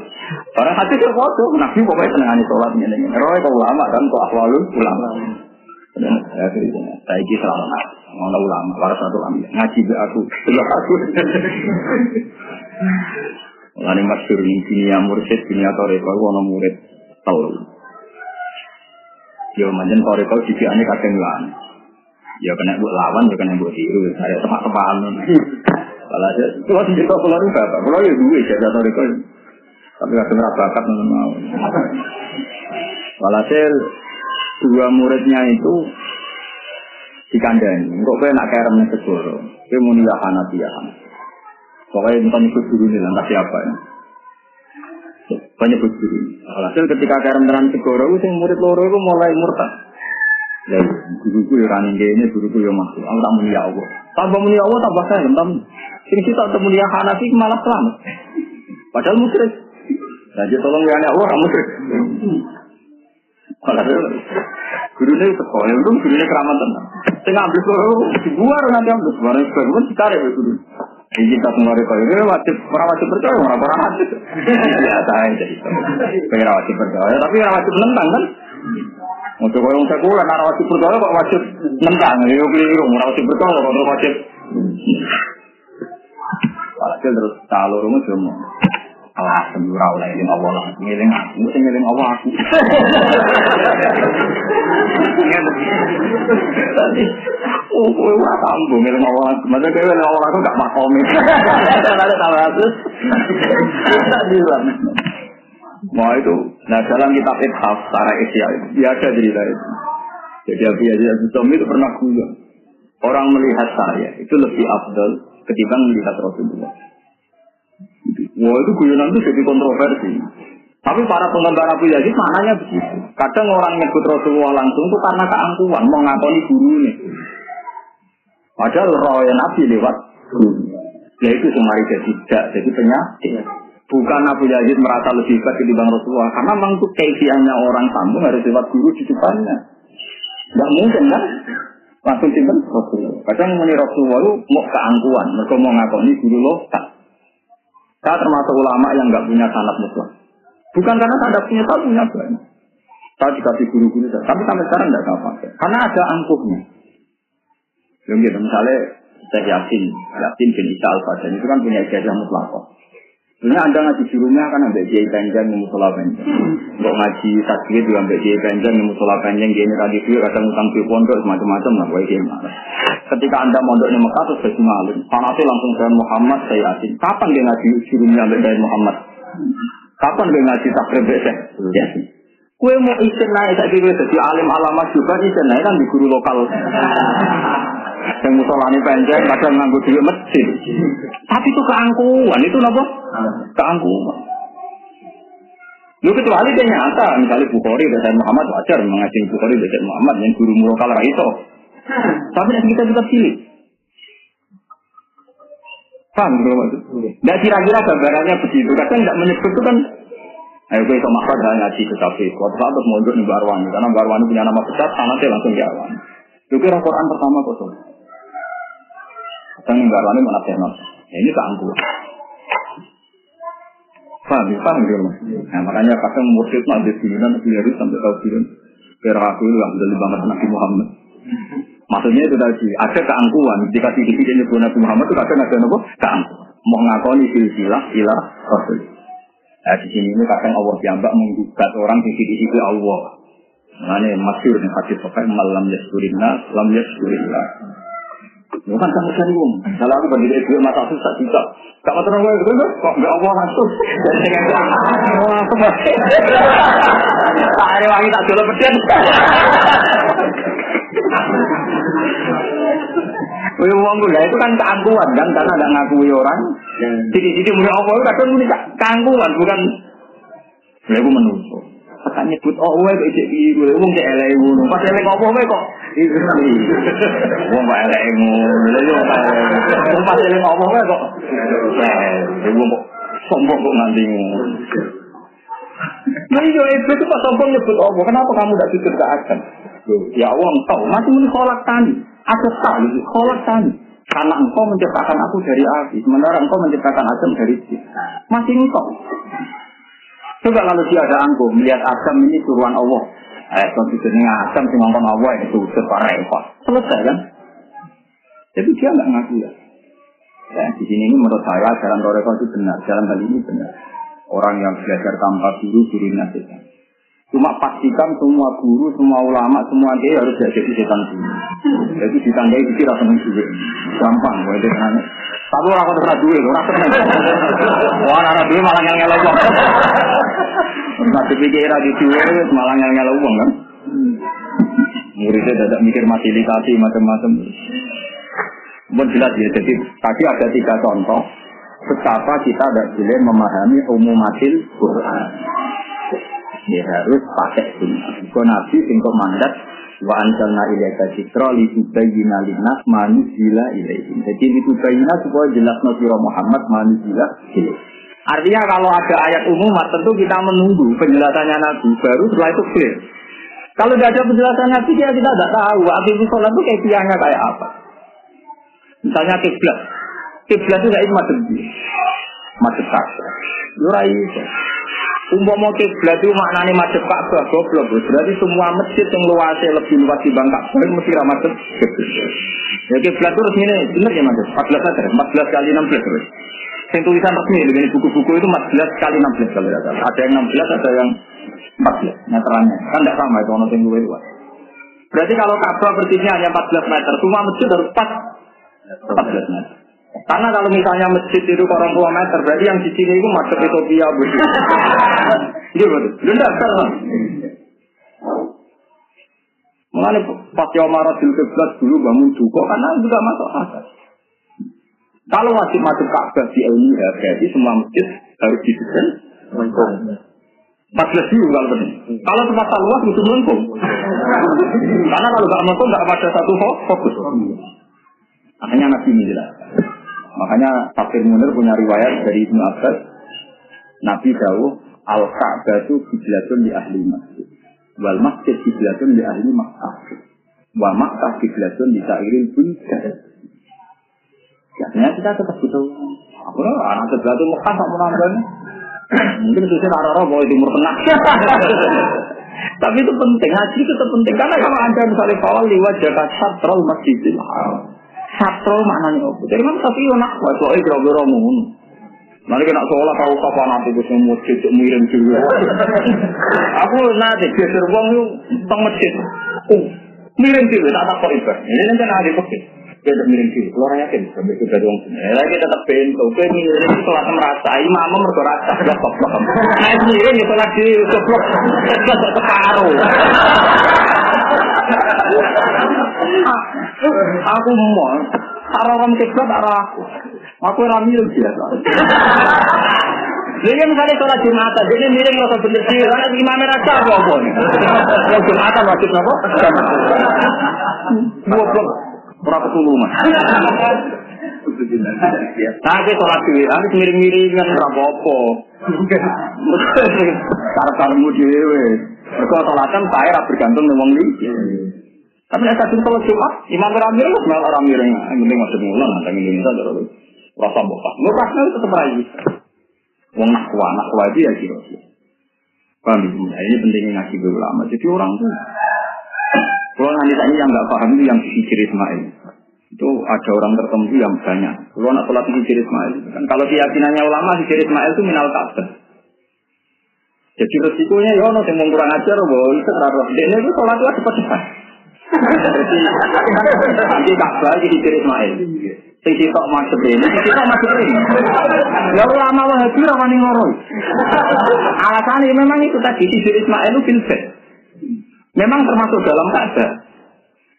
Orang hadis itu foto, nabi pokoknya seneng ani sholat ini. Roy kau ulama kan, kau akhwalul ulama. Ya, saya ini selalu mau ulama, waras satu ulama. Ngaji be aku, sebelah aku. Lalu maksud ini dunia mursyid, dunia toreko, wono murid tahu. Ya manjen toreko juga ini kadang lawan. Ya kena buat lawan, ya kena buat tiru. Saya tepat-tepakan. Walhasil, itu masih cerita pulau itu bapak. Pulau ya gue jadi toriko. Tapi gak kena bakat nggak mau. Walhasil dua muridnya itu dikandani. Kok gue nak kerem nih segoro. Gue mau niat Hanafiah. Pokoknya bukan ikut guru nih, entah siapa ya. Banyak guru. Alhasil ketika kerem tenan segoro, itu murid loro itu mulai murtad. Ya, guruku ya kan ini, guruku ya masuk. Aku tak mulia Allah. Tambah mulia Allah, tambah saya. Tambah. Sini kita mulia Hanafi malah selamat. Padahal musyrik. Jadi tolong ya Allah, kamu musyrik. Alhasil, gurunya sekolah, itu gurunya keramat tenang. Saya ngambil suara, dibuar nanti ambil suara, suara ditarik ya guru. Ini kita semua rekor ini wajib orang wajib percaya orang orang wajib. Biasa aja itu. Pengen wajib percaya tapi orang wajib nentang kan. Untuk orang sekuler orang wajib percaya kok wajib nentang. Ini keliru. Orang wajib percaya kok orang wajib. Terus kalau rumah cuma alah sembura oleh ini Allah lah. Ngiling aku mesti ngiling Allah aku. Oh kowe ora tambo ngiling Allah aku. Masa kowe ngiling Allah aku gak makomi. Ada tambah terus tak bisa Nah itu, nah dalam kitab Ithaf, Sarah Isya itu, dia ada cerita itu. Jadi Abi Yazid Al itu pernah bilang, orang melihat saya itu lebih abdul ketimbang melihat Rasulullah. Wah itu guyonan itu jadi kontroversi. Tapi para penggemar Abu Yazid maknanya begitu. Kadang orang nyebut Rasulullah langsung itu karena keangkuhan, mau ngakoni ini. Padahal roh Nabi lewat guru. Ya itu semari tidak, jadi penyakit. Bukan Abu Yazid merasa lebih hebat ketimbang Rasulullah. Karena memang itu keifiannya orang sambung harus lewat guru di depannya. Tidak mungkin kan? Langsung simpen Rasulullah. Kadang menurut Rasulullah itu mau keangkuhan. Mereka mau ngakoni guru loh. Saya termasuk ulama yang nggak punya sanat mutlak. Bukan karena tidak punya, saya punya banyak. Saya dikasih guru-guru saya, tapi sampai sekarang tidak saya pakai. Karena ada angkuhnya. Yang gitu, misalnya saya yakin, yakin bin Isa al itu kan punya ijazah mutlak. Sebenarnya anda ngaji gurunya kan ambil kiai panjang di musola panjang. Untuk ngaji tasbih juga ambil kiai panjang di musola panjang. Dia ini tadi dia kadang utang di pondok semacam-macam lah. Wah Ketika anda mondok di Mekah terus jadi malu. Panasnya langsung dengan Muhammad saya yakin. Kapan dia ngaji gurunya ambil dari Muhammad? Kapan dia ngaji takrib besek? Yasin. Kue mau isin naik saya kira jadi alim alamat juga isin naik kan di guru lokal. Yang musolani panjang kadang nganggu duit masjid. Tapi itu keangkuhan, itu apa? Keangkuhan. Lu kecuali dia nyata, misalnya Bukhari dan Muhammad wajar mengaji Bukhari dan Muhammad yang guru lokal itu. Tapi kita juga pilih. Paham gitu maksud? Tidak kira-kira gambarannya begitu. Kadang tidak menyebut itu kan Ayo gue sama Ahmad ngaji ke kafe. Waktu saat terus mondok di Barwani, karena Barwani punya nama besar, sanatnya langsung jalan. Itu kira Quran pertama kosong. Kadang Barwani mana tenar. Ya, ini keangkuhan. Paham, paham gitu. Nah makanya kadang mursyid nanti bilan, bilan sampai tahu bilan. Biar aku itu nggak bisa banget Nabi Muhammad. Maksudnya itu tadi, ada keangkuhan. Jika tidak nyebut Nabi Muhammad itu kadang ada apa? Keangkuhan. Mau ngakoni silsilah ilah Rasul. Nah di sini ini kadang Allah diambak menggugat orang di sisi sisi Allah. Mana masyur nih hadis pakai malam yaskurinna, lam yaskurillah. Bukan sekali wong. Kalau aku bagi mata susah juga. Gak mau terang gue kok gak Allah langsung. Dan dengan wah aku masih. Tak ada wangi tak jual peden. Wih wong gue itu kan keangkuhan kan karena ada ngakui orang. Jadi jadi mulai Allah itu kadang mulai keangkuhan bukan. Saya gue menunggu. Tekan nyebut oh gue kok ijek iki wong cek elek ngono. Pas elek opo kowe kok. Wong kok elek ngono. Lha yo Wong pas elek opo kowe kok. Eh, wong kok sombong kok nganti ngono. Nah iya itu pas sombong nyebut opo. Kenapa kamu tidak jujur ke akan? Ya Allah engkau masih muni kolak tani. Aku tahu kolak tani. Karena engkau menciptakan aku dari api, sementara engkau menciptakan Adam dari si. Masih engkau. Coba kalau dia ada angkuh, melihat Adam ini suruhan Allah. Eh, konstitusinya Adam si ngomong Allah itu separah repot. Selesai kan? Jadi dia nggak ngaku ya. Ya, di sini ini menurut saya jalan Toreko itu benar, jalan hal ini benar. Orang yang belajar tanpa guru, guru nasihat. Cuma pastikan semua guru, semua ulama, semua dia harus jadi setan dulu. Jadi ditandai di rasa juga. Gampang, itu kan. Tapi orang kau terus duit, orang seneng. Wah, anak duit malah ngel ngel uang. Nggak dipikir lagi duit, malah ngel ngel uang kan. Muridnya tidak mikir fasilitasi macam-macam. Bukan jelas ya, jadi tadi ada tiga contoh betapa kita tidak boleh memahami umum umumatil Quran ya harus pakai sunnah. Kau nabi singkok mandat wa anjalna ilaika citra li tubayyina linnas manuzila ilaihim. Jadi li tubayyina supaya jelas nasira Muhammad manuzila ilaihim. Artinya kalau ada ayat umum, tentu kita menunggu penjelasannya Nabi. Baru setelah itu clear. Kalau tidak ada penjelasan Nabi, kita tidak tahu. Akhirnya sholat itu kayak tiangnya kayak apa. Misalnya kiblat. Kiblat itu kayak macam macam kasa. Yurai Umpama kiblat itu maknanya madhep Ka'bah goblok. Berarti semua masjid yang luasnya lebih luas di Ka'bah mesti ra madhep Ya kiblat itu resmine bener ya Mas? 14 meter, 14 kali 16 terus. Yang tulisan resmi dengan buku-buku itu 14 kali 16 kalau tidak Ada yang 16, ada yang 14 meterannya. Kan tidak sama itu ono yang luas. Berarti kalau Ka'bah persisnya hanya 14 meter, semua masjid harus 4 14 meter. Karena kalau misalnya masjid itu tua meter, berarti yang di sini itu masuk Ethiopia begitu. Iya betul. Tidak salah. Mengenai pas Yomara di kiblat dulu bangun juga karena juga masuk akal. Kalau masih masuk Ka'bah di LIH, berarti semua masjid harus didesain melengkung. 14 dulu kalau benar. Kalau tempat luas itu melengkung. Karena kalau nggak melengkung nggak ada satu fokus. Akhirnya Nabi menjelaskan. Makanya Tafsir Munir punya riwayat dari Ibnu Abbas, Nabi Dawuh, Al-Ka'bah itu kiblatun di ahli masjid. Wal masjid kiblatun di ahli Makkah. Wa Makkah kiblatun di sa'irin bunjar. Ya, kita tetap butuh. Aku anak sebelah itu Mekah tak menambah. Mungkin susah arah-arah bahwa timur tengah. Tapi itu penting, haji itu penting. Karena kalau anda misalnya kawal liwat jaga satrol masjidil haram. Satro maknanya apa? Jadi kan tapi yo nak wae kok kira-kira ngono. Kena sekolah tahu kapan nanti gue masjid miring juga. Aku nanti geser uang yuk teng masjid. Uh, miring juga tak tak kok Ini nanti nanti pakai. Dia miring sih, keluar yakin sampai uang sini. Lagi tetap pintu, gue miring sholat merasa, imam mereka rasa itu lagi keblok, keblok separuh. Aku mau arah orang kiblat arah aku. Aku ora miring biasa. Jadi misalnya sholat Jumatan, jadi miring rasa bener sih, karena imam rasa apa nih? Yang Jumatan wajib apa? Dua blok, berapa tulungan? Nah, kita sholat dewi, harus miring-miringan berapa apa? Cara-caramu dewe. Mereka sholatan saya bergantung dengan wong tapi nek kadung sholat Jumat, imam ramir itu mel orang miring. Penting masuk mulan, nanti Indonesia terus rasa. Lu kasnya itu tetap rayu. Wong nakwa, nakwa itu ya kira Paham Nah, ini pentingnya ngaji ulama. Jadi orang tuh, kalau nanti tanya yang nggak paham itu yang sisi Ismail. Itu ada orang tertentu yang banyak. Kalau nak sholat sisi Ismail, kan kalau keyakinannya ulama sisi Ismail itu minal kafir. Jadi resikonya ya, nanti mau kurang ajar, bahwa itu terlalu. Dia itu sholat itu cepat-cepat. Nanti Ka'bah jadi diri Ismail. Sing sitok masuk ini, sing sitok masuk ini. Ya ulama Wahabi ora wani ngoro. Alasannya memang itu tadi di diri Ismail filsafat. Memang termasuk dalam Ka'bah.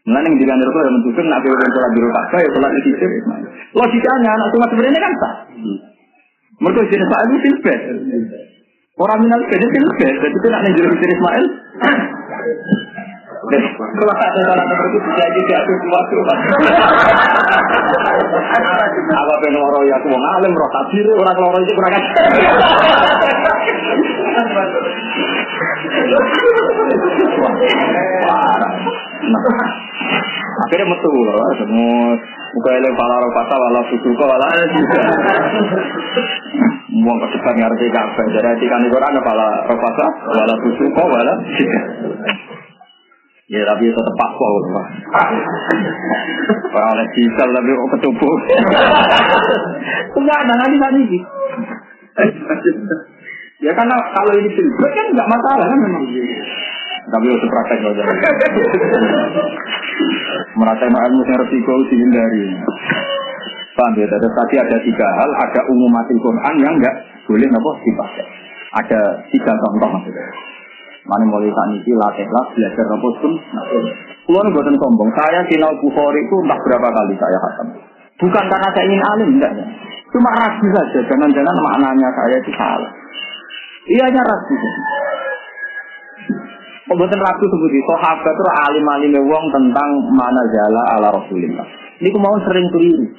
Mulane yang dikandir itu yang menunjukkan nabi orang sholat di Ka'bah ya sholat di diri Ismail. Logikanya anak cuma sebenarnya kan sah. Mereka jenis Ismail filsafat. Orang minal jadi filsafat, jadi itu nak nenjur Ismail. Kalau ada salah seperti itu jadi diatur sesuatu. Apa pengen loro ya aku mau alim roh tafsir orang loro itu kurang ajar. Akhirnya metu loh, semua muka eleng pala roh pasal wala susu kok wala juga. Mau ke depan ngerti kafe, jadi kan Quran pala roh pasal wala susu kok wala juga. Ya tapi tetap pakwa Pak. Orang oleh diesel tapi kok ketubuh. Enggak ada nanti tadi. Ya karena kalau ini filbert kan nggak masalah kan memang. Tapi harus praktek aja. Merasa ilmu yang resiko dihindari. Paham ya? Tadi ada tiga hal, ada umumatil Quran yang nggak boleh nopo dipakai. Ada tiga contoh maksudnya. Mana mulai saat ini latih lah belajar nopo pun. Kulo nih buatan sombong. Saya sinau Bukhari itu entah berapa kali saya khatam. Bukan karena saya ingin alim, enggak. Cuma ragu saja. Jangan-jangan maknanya saya itu salah. Iya ragu. Pembuatan ragu seperti sahabat itu alim-alim wong tentang mana jala ala Rasulullah. Ini mau sering keliru.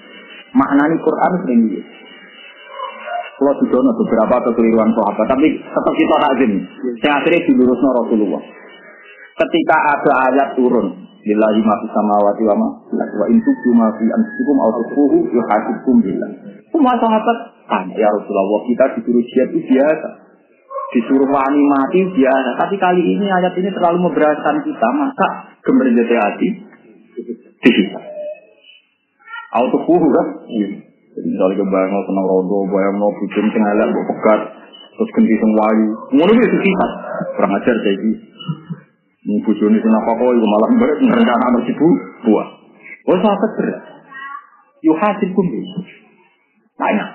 Maknanya Quran sering gitu. Kalau didono beberapa kekeliruan sahabat, tapi tetap kita takzim. Yang akhirnya dilurusnya Rasulullah. Ketika ada ayat turun, Lillahi ma fi samawati wa ma wa in tubdu ma fi anfusikum aw tukhfuhu yuhasibkum billah. Semua sahabat tanya, ya Rasulullah, kita disuruh jihad itu biasa. Disuruh wani mati biasa. Tapi kali ini ayat ini terlalu memberatkan kita. Maka gemerjati hati dihisap. Auto kuhu kan? Jadi misalnya kebayang senang rondo, bayang mau bikin tengah elek, pekat, terus ganti sing wayu. Ngono itu sifat. Kurang ajar kayak gitu. Ini bujoni senang kok itu malah merencana anak ibu buah. Oh sahabat berat. Yuhasil kumbi. Tanya.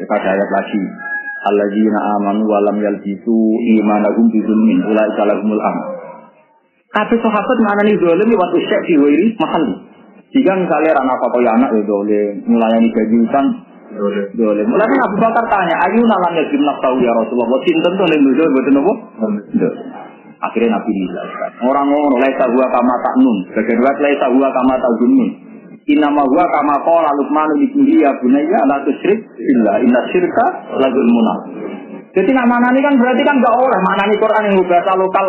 Kita ada ayat lagi. Alladzina amanu wa lam yalbisu imanahum bi dzulmin ulaika lahumul amn. Kabeh sahabat nganani zalim wa tusyek fi wairi mahal. Jika misalnya rana apa ya anak ya boleh melayani gaji utang boleh. Mulai kan Abu Bakar tanya, ayu nalan ya jumlah tahu ya Rasulullah. Sinten tuh yang dulu betul nopo. Akhirnya Nabi dijelaskan. Orang ngomong laisa huwa kama ta'nun. Bagian dua laisa huwa kama ta'zunnun. Inama huwa kama qala Luqman li ya bunayya la tusyrik billah inna syirka la zulmun. Jadi nama ini kan berarti kan gak oleh maknani Quran yang bahasa lokal.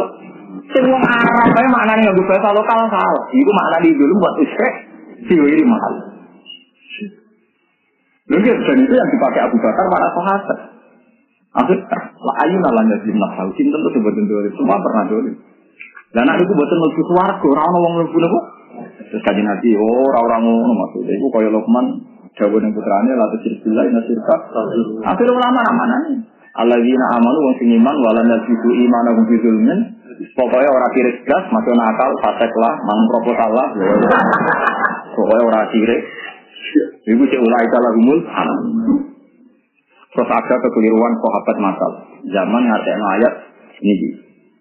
Sing wong Arab ae maknani yang bahasa lokal salah. Iku maknani dulu buat usyrik diwiri mahal. Lalu dan itu yang dipakai Abu Bakar para sahabat. Akhir, lah ayu nalanya di nafsu, cinta itu sebetulnya dulu, semua pernah dulu. Dan anak itu buatan lebih suarga, orang orang lebih nopo. Terus kaji nanti, oh orang orang ngono maksudnya, itu kaya Lokman, jawab yang putranya, lalu cirkila, ina sirka. Akhirnya ulama mana nih? Alladzina amanu wong sing iman walan yasidu imanakum fi zulmin. Pokoknya orang kiri gas, masuk nakal, fasek lah, mang proposal lah. Pokoknya orang kiri. Ibu cek ulai kalah umul. Terus ada kekeliruan sahabat masal. Zaman ngerti ayat ini.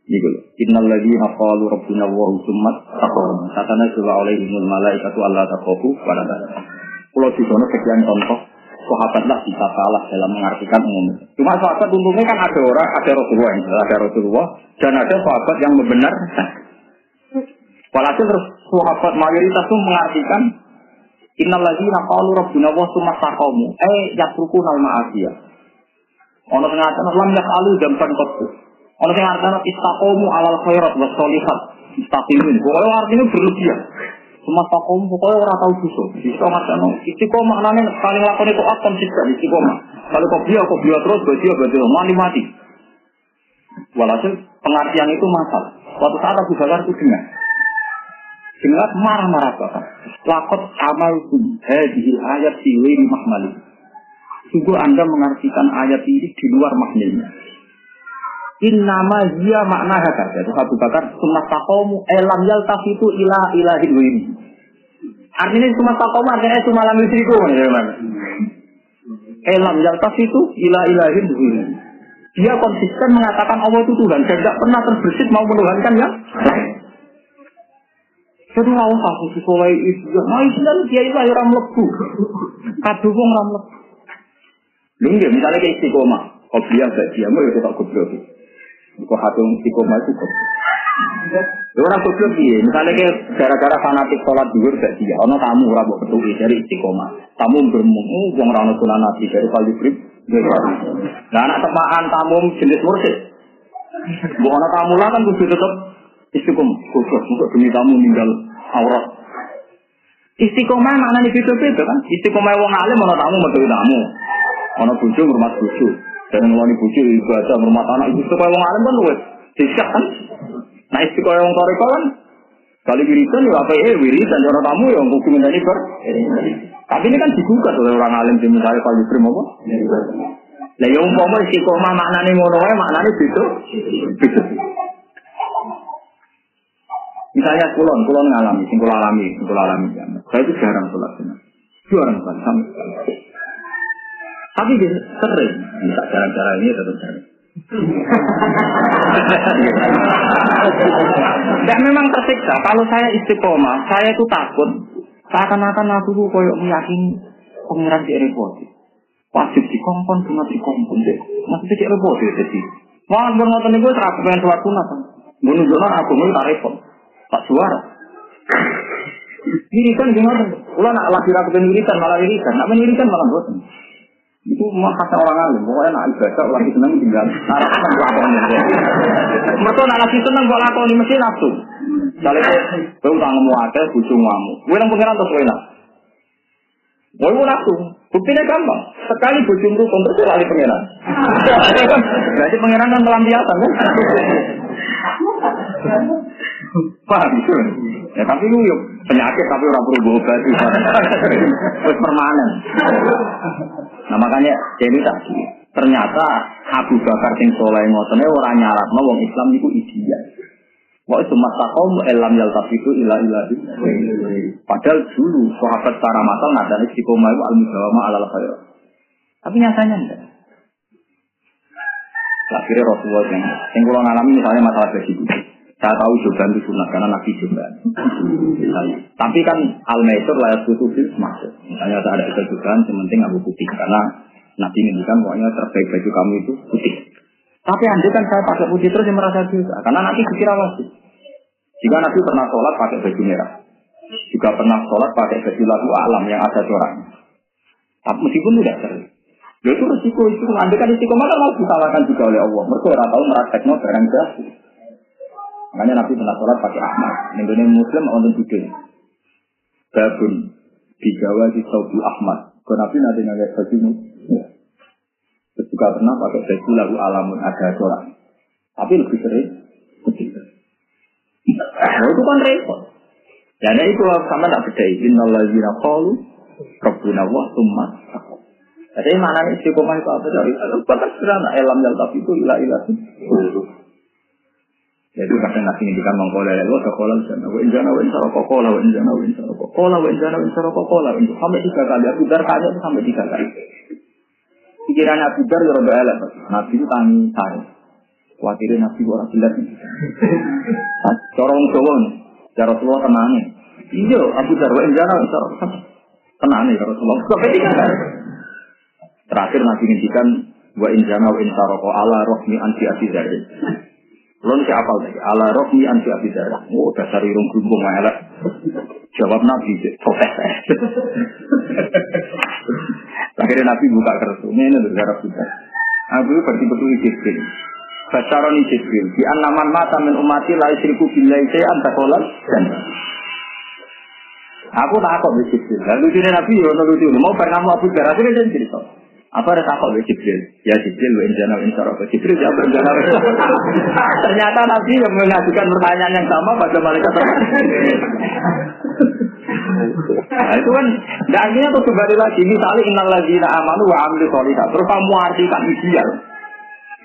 Ini dulu. Innal ladzina qalu rabbuna wa summat taqawum. Satana sura alaihimul malaikatu alla taqafu wa la Kalau di sana sekian contoh sahabat lah bisa salah dalam mengartikan umum. Cuma sahabat untungnya kan ada orang, ada Rasulullah, ada Rasulullah, dan ada sahabat yang membenarkan. Walhasil terus sahabat mayoritas itu mengartikan Innal ladzina qalu rabbuna wa summa taqamu eh yatrukuna al ma'asiyah. Ono sing ngaten lam yasalu jamban qattu. Ono sing ngaten istaqamu alal khairat was sholihat. Istaqimin. Pokoknya artinya berlebihan. Cuma takom pokoknya orang tahu dosa. Bisa ngaten istiqomah maknane paling lakon itu apa konsisten istiqomah. Kalau kau biar kau biar terus berarti berarti mati mati. Walhasil pengertian itu masalah. Suatu saat Abu Bakar itu dengar. Dengar marah-marah Bapak. Lakot amal hadihil ayat siwiri mahmali. Sungguh Anda mengartikan ayat ini di luar maknanya. Innama dia makna hakar. Jadi Abu Bakar sunnah takomu elam yal itu ilah ilahin wini. Artinya cuma takomu artinya cuma lam yusriku. Elam yal itu ilah ilahin wini. Dia konsisten mengatakan Allah itu Tuhan dan tidak pernah terbersih mau menuhankan lain. Jadi nggak usah sih sekolah itu. Nah Islam dia itu. Kadu wong ram lebu. Lu nggak misalnya kayak istiqomah. Kau biasa dia mau itu tak goblok. Kau hati istiqomah itu goblok. Orang goblok dia. Misalnya gara-gara fanatik sholat duhur gak dia. Ono tamu ora mbok petuki dari istiqomah. Tamu bermung, wong ra ono sunan nabi dari kali brib. Nah anak temaan tamu jenis mursid. Bu ono tamu lah kan kudu tetep istiqomah. Goblok, untuk demi tamu ninggal aurat. Istiqomah mana nih itu kan? Istiqomah wong alim ono tamu metu tamu. Ono bojo ngurmat bojo. Dan ngeloni bojo ibadah ngurmat anak itu istiqomah wong alim kan luwes. Disak kan? Nah istiqomah wong toriko kan Kali wiridan ya apa eh wiridan orang tamu yang hukum ini ber. Tapi ini kan digugat oleh orang alim di misalnya kalau diberi apa? Lah ya umpama istiqomah maknane ngono wae maknane beda. Beda. Misalnya kulon, kulon ngalami, sing kula alami, sing kula alami. Saya itu jarang sholat sunat. Jarang sholat sama Tapi sering, bisa cara-cara ini tetap sering. Dan memang tersiksa. Kalau saya istiqomah, saya itu takut. Seakan-akan aku tuh koyok meyakini pengiran di repot. Wajib dikongkon, sunat dikongkon. Maksudnya di repot ya jadi. Wah, ngotot gue terakhir pengen sholat sunat. Menunjukkan aku mau tak repot. Tak suara. Irisan gimana? Ulah nak lagi rakyat irisan malah irisan. Nak irisan malah bosan. Itu mah kata orang alim. Pokoknya nak ibadah lagi seneng tinggal. Narap seneng lakoni. Mereka nak lagi seneng buat lakoni mesti nafsu. Misalnya kowe utang ngemu akeh bojo ngamu. Kowe nang pengiran terus kowe nak. Kowe nafsu. Buktinya gampang. Sekali bojo rukun terus lali pengiran. Berarti pengiran kan melampiasan kan. Paham itu? Ya tapi yuk penyakit tapi orang perlu obat Terus permanen. Nah makanya jadi tadi ternyata Abu Bakar sing soleh ngoten ora nyaratno wong Islam niku ideal. Wa itu masaqom elam tapi itu ilah ilah Padahal dulu sahabat secara masal nadane istiqomah itu al-mudawama alal khair. Tapi nyatanya enggak. Akhirnya Rasulullah yang, yang kalau ngalami misalnya masalah gaji saya tahu joban itu sunat karena nabi joban. Tapi kan al maisur layak butuh masuk. Misalnya ada ada joban, sementing aku putih karena nabi kan pokoknya terbaik baju kamu itu putih. Tapi andai kan saya pakai putih terus yang merasa juga karena nanti dikira wajib. Jika nabi pernah sholat pakai baju merah, juga pernah sholat pakai baju lagu alam yang ada coraknya. Tapi meskipun tidak sering. Ya itu resiko itu. Andai kan resiko mana mau disalahkan juga oleh Allah. Mereka orang tahu meraktekno barang. Makanya Nabi pernah sholat pakai Ahmad. Ini Muslim untuk tidur. Babun di Jawa di Saudi Ahmad. Kalau Nabi nanti nggak baju ini. Terus juga pernah pakai baju lagu alamun ada sholat. Tapi lebih sering. Nah itu kan repot. Dan itu sama tak beda. Innalladzina qalu Rabbuna wa summa Jadi mana nih istiqomah itu apa? Bahkan sederhana. Elam yang tapi itu ilah ilah. Yaitu kadang nabi ngendikan mengkola ya Allah sekolah sana wa injana wa insara kokola wa injana wa insara kokola wa injana wa insara kokola sampai tiga kali Abu Dar tanya itu sampai tiga kali. Pikiran Abu Dar ya roda elek Nabi itu tangi saya. Khawatirnya Nabi orang jelas. Corong nih. Ya Rasulullah tenangnya. Iya Abu Dar wa injana wa insara tenangnya ya Rasulullah. Sampai tiga kali. Terakhir Nabi ngendikan wa injana wa insara ala rohmi anti asizari. Belum si apal lagi. Ala rohmi anti abidarah. Oh, dasar irung gumbung elek. Jawab Nabi, protes. Akhirnya Nabi buka kertas. Ini ini negara kita. Aku berarti betul Jibril. Bacaran Jibril. Di anaman mata min umati la isriku billahi say'an takolan dan Aku tak kok Jibril. Lalu ini Nabi ya lucu. Mau pernah mau Abu Dhar. Akhirnya dia cerita. Apa ada takut oleh Jibril? Ya Jibril, wa injana wa insara Jibril jawab injana wa Ternyata Nabi yang mengajukan pertanyaan yang sama pada malaikat Nah itu kan, dan akhirnya tuh kembali lagi, misalnya innal ladzina amanu wa amilu sholihat. Terus kamu artikan ideal.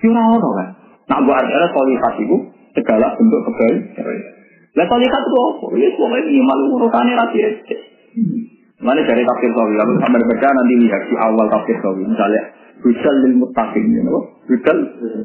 Kira ono kan? Nah buat artinya sholihat itu segala bentuk kebaikan. Lah sholihat itu apa? Ya pokoknya iman urutannya rapi Mana dari tafsir sawi, kalau sampai baca nanti lihat di awal tafsir sawi, misalnya Hudal lil mutakin, you know? Hudal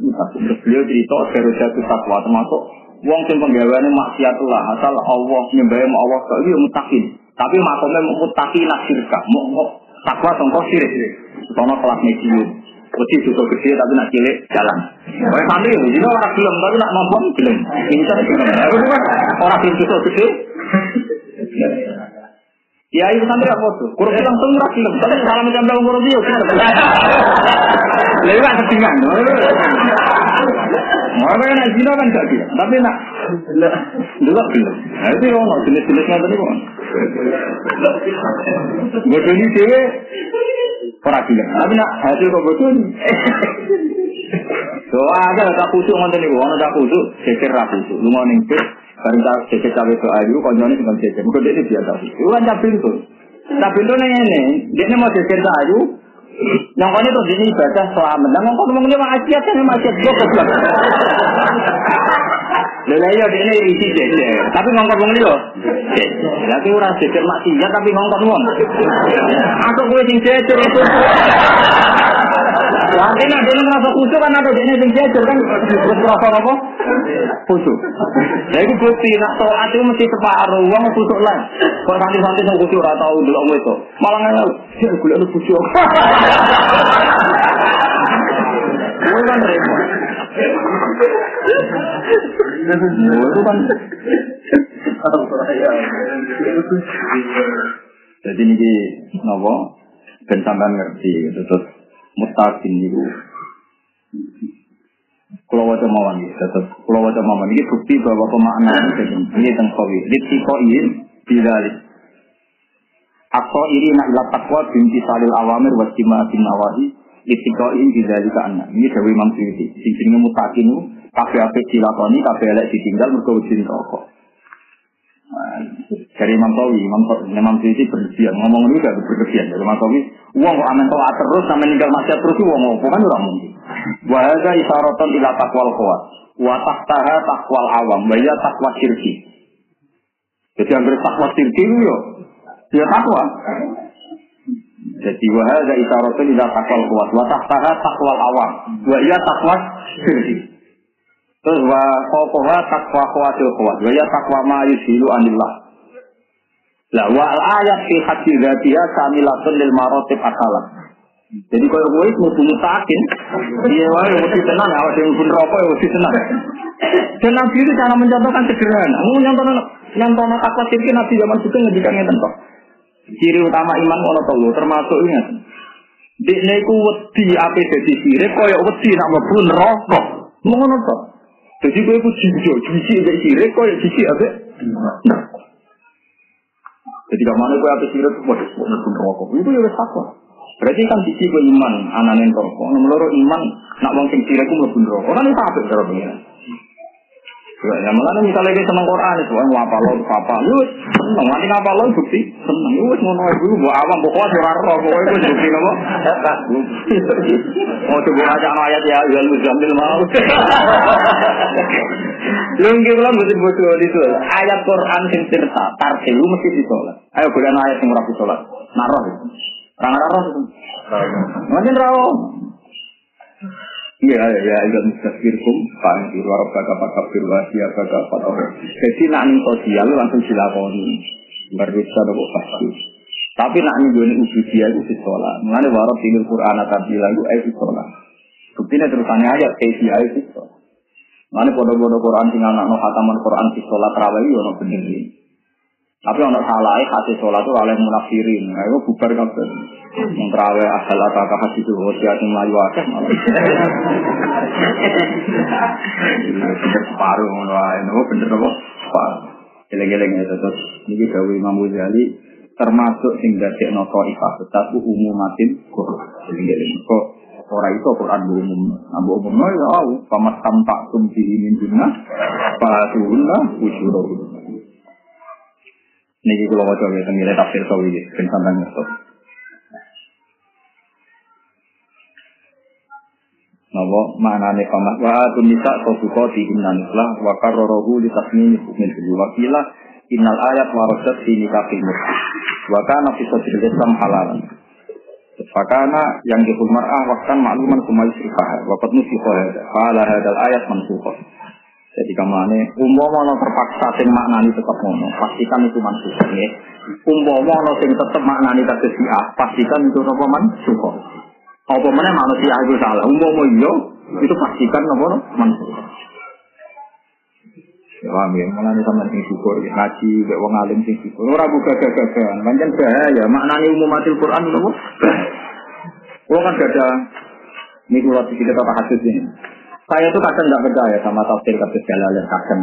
mutakin. Beliau cerita dari jatuh takwa termasuk Wong sing penggaweane maksiatullah asal Allah nyembah Allah kok iki mutakin. Tapi makome mutaki nasirka, mau takwa sangka sirik. Sono kelas medium. Wedi dosa gede tapi nak cilik jalan. Kayak santri itu, jadi orang gelem tapi nak mampu gelem. Pinter gelem. Orang pintu gede. Ya itu santri apa tuh? Kurang langsung murah film. Tapi salah macam dalam kurang kan ketinggalan. Mau apa yang zina kan gak dia. Tapi nak dulu film. Nah itu yang jenis-jenisnya tadi kok. Bodoh ini dewe orang film. Tapi nak hasil kok bodoh ini. Doa ada tak kusuk ngonten niku, ana tak kusuk, geger ra kusuk. Lunga ning Bareng tak cecek cawe ke ayu, konyolnya dengan cecek. Mungkin dia biasa. Itu kan cabai itu. Tapi itu nih ini, dia mau cecek ayu, Yang kau itu ini ibadah selamat. Nah, ngomong ngomong ini maksiat kan maksiat goblok. Lha iya dene isi jejer, tapi ngongkon wong liya. Lah ki ora jejer maksiat tapi ngongkon wong. Aku kowe sing jejer itu. Tapi nek dene ngrasa khusyuk kan ada dene sing jajar kan terus ngrasa apa? Khusyuk. Lah iku bukti nek to ati mesti separuh wong khusyuk lan kok santai-santai sing khusyuk ora tau ndelok itu. Malah ngene sik golek lu khusyuk. Kuwi kan repot. Jadi ini nopo ben sampean ngerti gitu terus mustaqim itu kalau wajah mawon gitu terus kalau wajah mawon ini bukti bahwa pemaknaan ini tentang kawi litiko ini bilalik Akso iri nak ilat takwa binti salil awamir wasima bin nawahi litiko ini bilalik anak. Ini dari Imam Syuuti sing jenenge mutakin kafe ape dilakoni kafe elek ditinggal mergo wedi rokok dari Imam Tawi, Imam Imam Syuuti berlebihan ngomong ini gak berlebihan dari Imam Tawi uang kok aman toa terus sampai ninggal maksiat terus uang apa kan orang mungkin. Wahada isyaroton ila takwal kuat wa tahtaha takwal awam wa ya takwa syirki. Jadi yang takwa syirki itu yo ya takwa jadi wahada isyaroton ila takwal kuat wa tahtaha takwal awam wa ya takwa syirki Terus wa kokoha takwa khawatir khawat. Wa ya takwa ma yusilu anillah. Lah wa ayat fi hati dzatiha kamilatun lil marotib asalah. Jadi kalau gue itu mesti mutakin, dia wae mesti tenang, awak yang pun rokok ya mesti tenang. Dan Nabi itu cara mencontohkan sederhana. Mau nyontohkan nyontohkan takwa sirki Nabi zaman itu ngedikannya tentu. Ciri utama iman ono termasuk ingat. Dikne iku wedi ape dadi sirik kaya wedi nak mlebu neraka. Ngono to. Jadi gue itu jijo, jisi ambek sirik, kok ya jisi ambek. Jadi ke mana gue ambek sirik, waduh, waduh, waduh. Itu ya takwa. Berarti kan sisi gue iman, ananin rokok. Nomor iman, nak wong sing sirik, gue mlebu rokok. Kan itu apa cara pengiran? Ya, malah misalnya kita seneng Quran itu, wah apa lo, apa lu, seneng, nanti apa lo bukti, seneng, lu ngono dulu, buat awam, pokoknya surat roh, pokoknya itu bukti nopo, mau coba aja ayat ya, ya lu jambil mau, lu nggak bilang betul betul itu, ayat Quran sing cerita, tarsilu mesti ditolak, ayo bukan ayat yang rapi sholat, naroh, orang naroh itu, mungkin rawo, Iya, ya, ya, mustafirkum, panggil warab kakak pakak firwasi, kakak pakak Jadi nak nih sosial langsung dilakoni. Berusaha nopo pasti. Tapi nak nih gue uji dia itu sholat. Mengenai warab ini Quran atau bilang itu ayat sholat. Buktinya terusannya ayat kayak dia itu sholat. Mengenai bodoh-bodoh Quran tinggal nak no hataman Quran di sholat terawih, ya no bener Tapi orang salah, hati sholat itu oleh munafirin. Nah, itu bubar kabel. Yang asal atau kahas itu, wasiat yang melayu akeh malah. Bener separuh, ini bener apa? Separuh. Geleng-geleng ya, terus. Ini gawe Imam Ghazali termasuk sing dadek no ta'ifah tetapi umumatin Quran. Geleng-geleng. Kok ora itu Quran umum. Ambu umum no ya, pamat tampak tumpi ini dunia, patuhunlah usyurah. Niki kula waca ya teng tafsir sawi ben sampean ngerti. Napa maknane pamat? Wa tunisa sosukoti innan lah wa karrohu li tasmini min fil wakila innal ayat warasat fi nikahil murti wa kana fi sadril islam halalan Fakana yang dihul mar'ah waktan makluman kumai sifah wa qad nusikha hada fa hadal ayat mansukha jadi kamane umpama ana terpaksa sing maknani tetep ngono, pastikan itu mansuh nggih. Umpama ana sing tetep maknani kados A, pastikan itu apa mansuh. Apa meneh manusia itu salah. Umpama iya, itu pastikan apa mansuh. Ya paham ya, mulane sampeyan sing syukur ya ngaji mek wong alim sing syukur. Ora buka gagagan, pancen bahaya maknani umumatil Quran napa? Wong kan gak ada ini kalau kita kata hadis ini. Saya itu kadang nggak percaya sama tafsir kasus Jalalain kadang.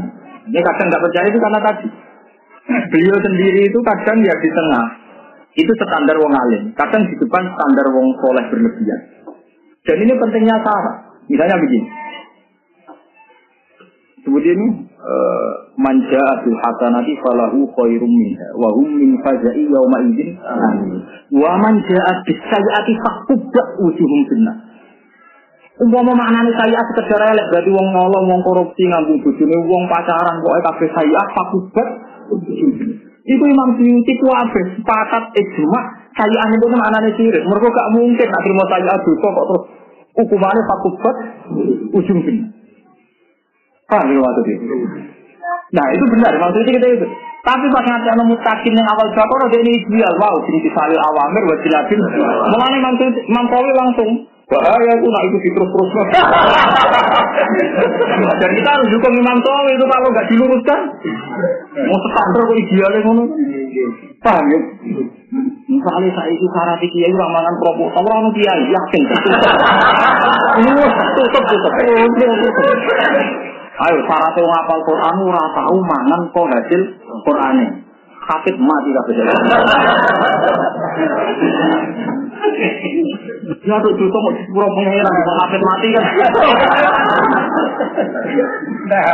Ini kadang nggak percaya itu karena tadi. Beliau sendiri itu kadang ya di tengah. Itu standar wong alim. Kadang di depan standar wong soleh berlebihan. Dan ini pentingnya cara. Misalnya begini. Sebut ini uh, manja bil hasanati falahu khairum minha wa hum min faza'i yawma idzin wa manja bis sayyiati wujuhum finnar Umpama maknane saya sekedar elek berarti wong nyolong, wong korupsi, ngambung bojone wong pacaran, pokoke kabeh saya fakubat. Itu Imam Suyuti ku abe sepakat ijma saya ane itu maknane sirik. Mergo gak mungkin nak terima saya dosa kok terus hukumannya fakubat ujung bin. Paham ya waktu itu? Nah itu benar, maksudnya kita itu. Tapi pas nanti anu mutakin yang awal bakor ada ini ideal, wow, jadi disalil awamir, wajilatin. Mengenai Imam langsung Bahaya itu nak itu terus-terus. Dan kita harus dukung Imam Tawi itu kalau nggak diluruskan. Mau standar kok idealnya ngono. Paham ya? Misalnya saya itu syarat kiai ramalan proposal orang kiai yakin tutup tutup tutup. Ayo syarat yang ngapal Quran ora tahu mangan kok hasil Qurane. Hafid mati kabeh. Tuh juta mau sepuluh pengeran bisa hafid mati kan. Nah,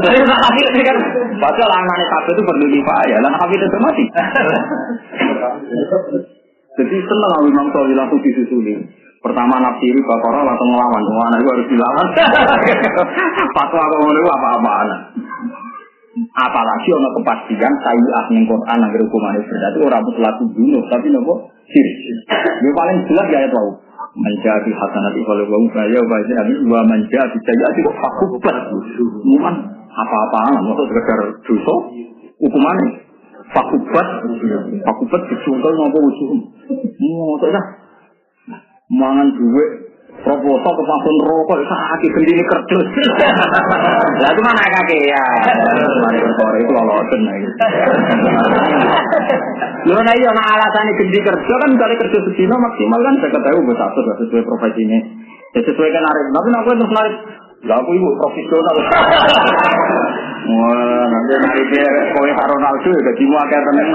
jadi nak hafid kan. Padahal anak kafe itu berlimpah ya, dan hafid itu mati. Jadi senang aku Imam Sawi langsung disusuli. Pertama nafsiri Bakara langsung ngelawan. Wah, anak itu harus dilawan. Fatwa kok ngono apa-apa anak. Apalagi ono kepastian sayyah ning Quran agar hukumane berarti ora mutlak bunuh, tapi nopo sir. Yang paling jelas ya tahu. Menjadi hasanati kalau wa saya wa jadi wa menjadi sayyati kok fakubat. Muman apa-apaan, maksud sekedar dosa hukumannya fakubat fakubat dicontoh ngopo usul. Mau tak mangan duit Proposal ke langsung rokok, sakit sendiri kerdus. Lah itu mana kakek ya? Mari sore itu lolosen lagi. Lo nah iya, nah alasannya gede kerja kan misalnya kerja sedino maksimal kan saya ketahui buat satu sesuai profesi ini. Ya sesuai kan narik, tapi aku terus narik. Lah aku ibu profesional. Wah, nanti nariknya kowe Ronaldo jadi mau agak tenan.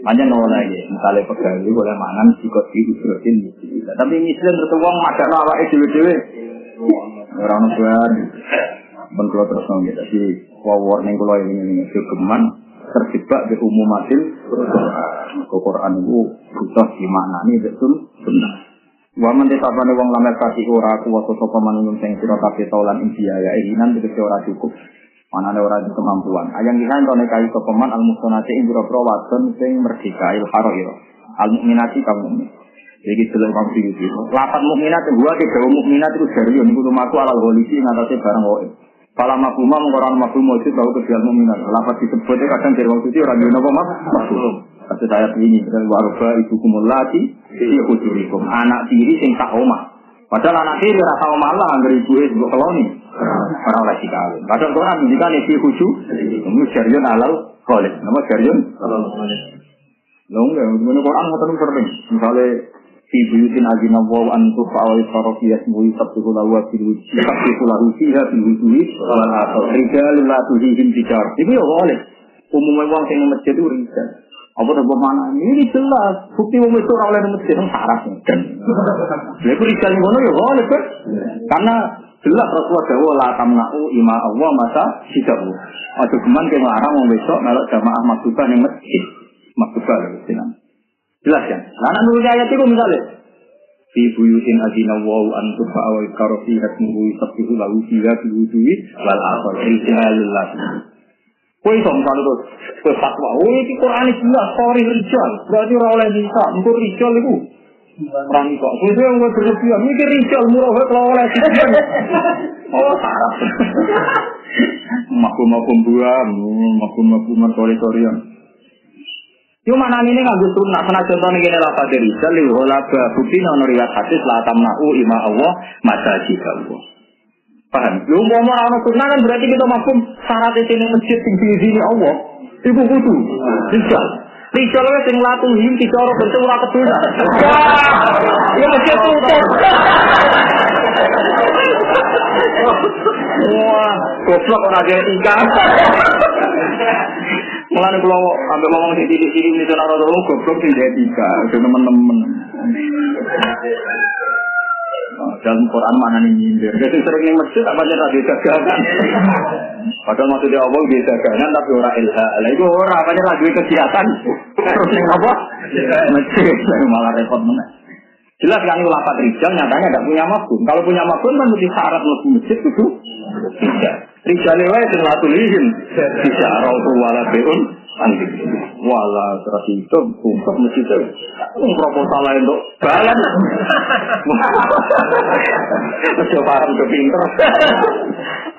Hanya nol lagi, misalnya pegawai boleh mangan sikot di usrotin Tapi misalnya terus uang makan awak itu dewe orang tuan bentuk terus nong gitu. Jadi warning kalau ini ini kegeman terjebak di umumatil Quran itu butuh dimaknani betul benar. Wa man desapane wong lamer kasih ora kuwasa sapa manungsa sing sira kabeh taulan ing biaya inan tegese ora cukup. Mana ada orang kemampuan. Ayang kita itu nekai kepeman al mustonati ing biro wadon sing merdeka il haro iro. Al mukminati kamu mukmin. Jadi jelas kamu sih. Lapan mukminat gua ke mukminat itu dari ini kudu maku alal golisi ngatasi barang wae. Kalau makuma mengkoran makuma itu tahu kejual mukminat. Lapat disebutnya kadang dari waktu itu orang di nopo mak makhluk. Kata saya ini dan warga ibu kumulati iya kujurikum. Anak tiri sing tak omah. Padahal anak tiri rasa omah lah anggar ibu itu keloni. Orang lagi kawin. Padahal Quran menunjukkan ini khusu. Ini syariun alal kholid. Nama syariun alal kholid. Lalu enggak, gimana Quran ngotot sering. Misalnya fi buyutin azina wa an tufa wa yusrafi yasmu yusabbihu lahu wa fil wujud yusabbihu lahu fiha fil rijalun la tuhihim tijar. Itu ya boleh umumnya uang yang masjid itu rijal. Apa tak mana? Ini jelas. Bukti umum itu oleh masjid itu syarat kan itu rijal ngono ya karena Jelas Rasulullah Jawa la tamna'u ima Allah masa sidahu. Aja geman ke ngarang wong besok melok jamaah maktuba ning masjid. Maktuba lho sinan. Jelas ya. Lah nek nurut ayat itu misalnya fi buyutin adina wa an tufa wa yakaru fi hasmuhu yusabbihu lahu fiha bil wudu'i wal akhir rijalul Kowe iso misalnya terus kowe fatwa, oh iki Quran jelas sorry rijal, berarti ora oleh bisa, engko rijal iku Orang kok. Itu yang gue berlebihan. Mikir rijal murah kalau oleh. Oh, sarap. Makum-makum buam. Makum-makum sore-sorean. Yo mana ini nggak gue sunnah sana contoh nih gini lah pada rijal li holaba bukti nono riwayat hadis la tamna'u ima Allah masajid Allah. Paham? Lu mau mau orang sunnah kan berarti kita makum syarat itu masjid tinggi di sini Allah. Ibu kudu rijal. Rijal wis sing latuhim dicara bentuk ora keduna. Ya mesti tutup. Wah, goblok ora ada etika. Mulane kula ambil ngomong di sini sini ini ora goblok sing etika, udah teman-teman. Dalam Quran mana nih nyindir. Jadi sering nih masjid apa aja radio dagangan. Padahal maksudnya Allah dia dagangan tapi orang ilha. Lah itu orang apa aja radio kegiatan. Terus nih apa? Masjid malah repot mana. Jelas kan ulama rijal nyatanya tidak punya mafhum. Kalau punya mafhum kan mesti syarat mlebu masjid itu. Rijal wae sing latulihin. Bisa rautu wala beun anti. Wala terus itu untuk masjid itu. Um proposal lain untuk balan. Mesti paham ke pinter.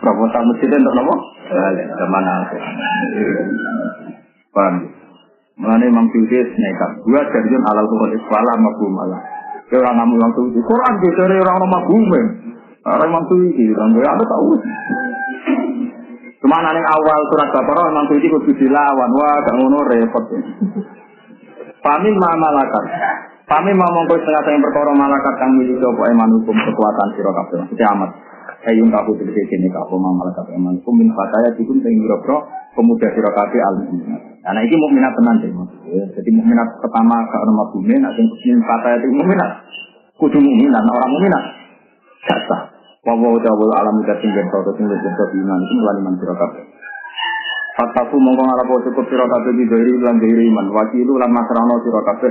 Proposal masjid untuk nopo? Balan. Kemana? Paham? Mengenai Imam Syukri nekat. Dua jadian halal Quran isfala mabum Allah. Orang ngamu Imam Syukri. Quran bicara orang orang mabum. Orang Imam Syukri. Orang gue ada tahu. Cuma nang awal surat Baqarah Imam Syukri kudu dilawan. Wah, gak ngono repot. Pamin ma malakat. Pamin ma mongko setengah setengah perkara malakat kang miliki apa eman hukum kekuatan sira kabeh. Mesti amat. Ayun kafu tegese kene kafu ma malakat eman hukum min fataya dikun sing biro pemuda sira kabeh al Nah, ini mukminat tenan. Ya, jadi mukminat pertama ke orang mabune, nah sing min fataya itu mukminat. Kudu mukminat, orang mukminat. Gak. Wawa jawab alam tinggal tuh tinggal jadi iman itu melalui man sira kabeh. Fataku mongko ngarapo cukup sira kabeh di dari lan dari iman. Wakilu lan masrano sira. Kata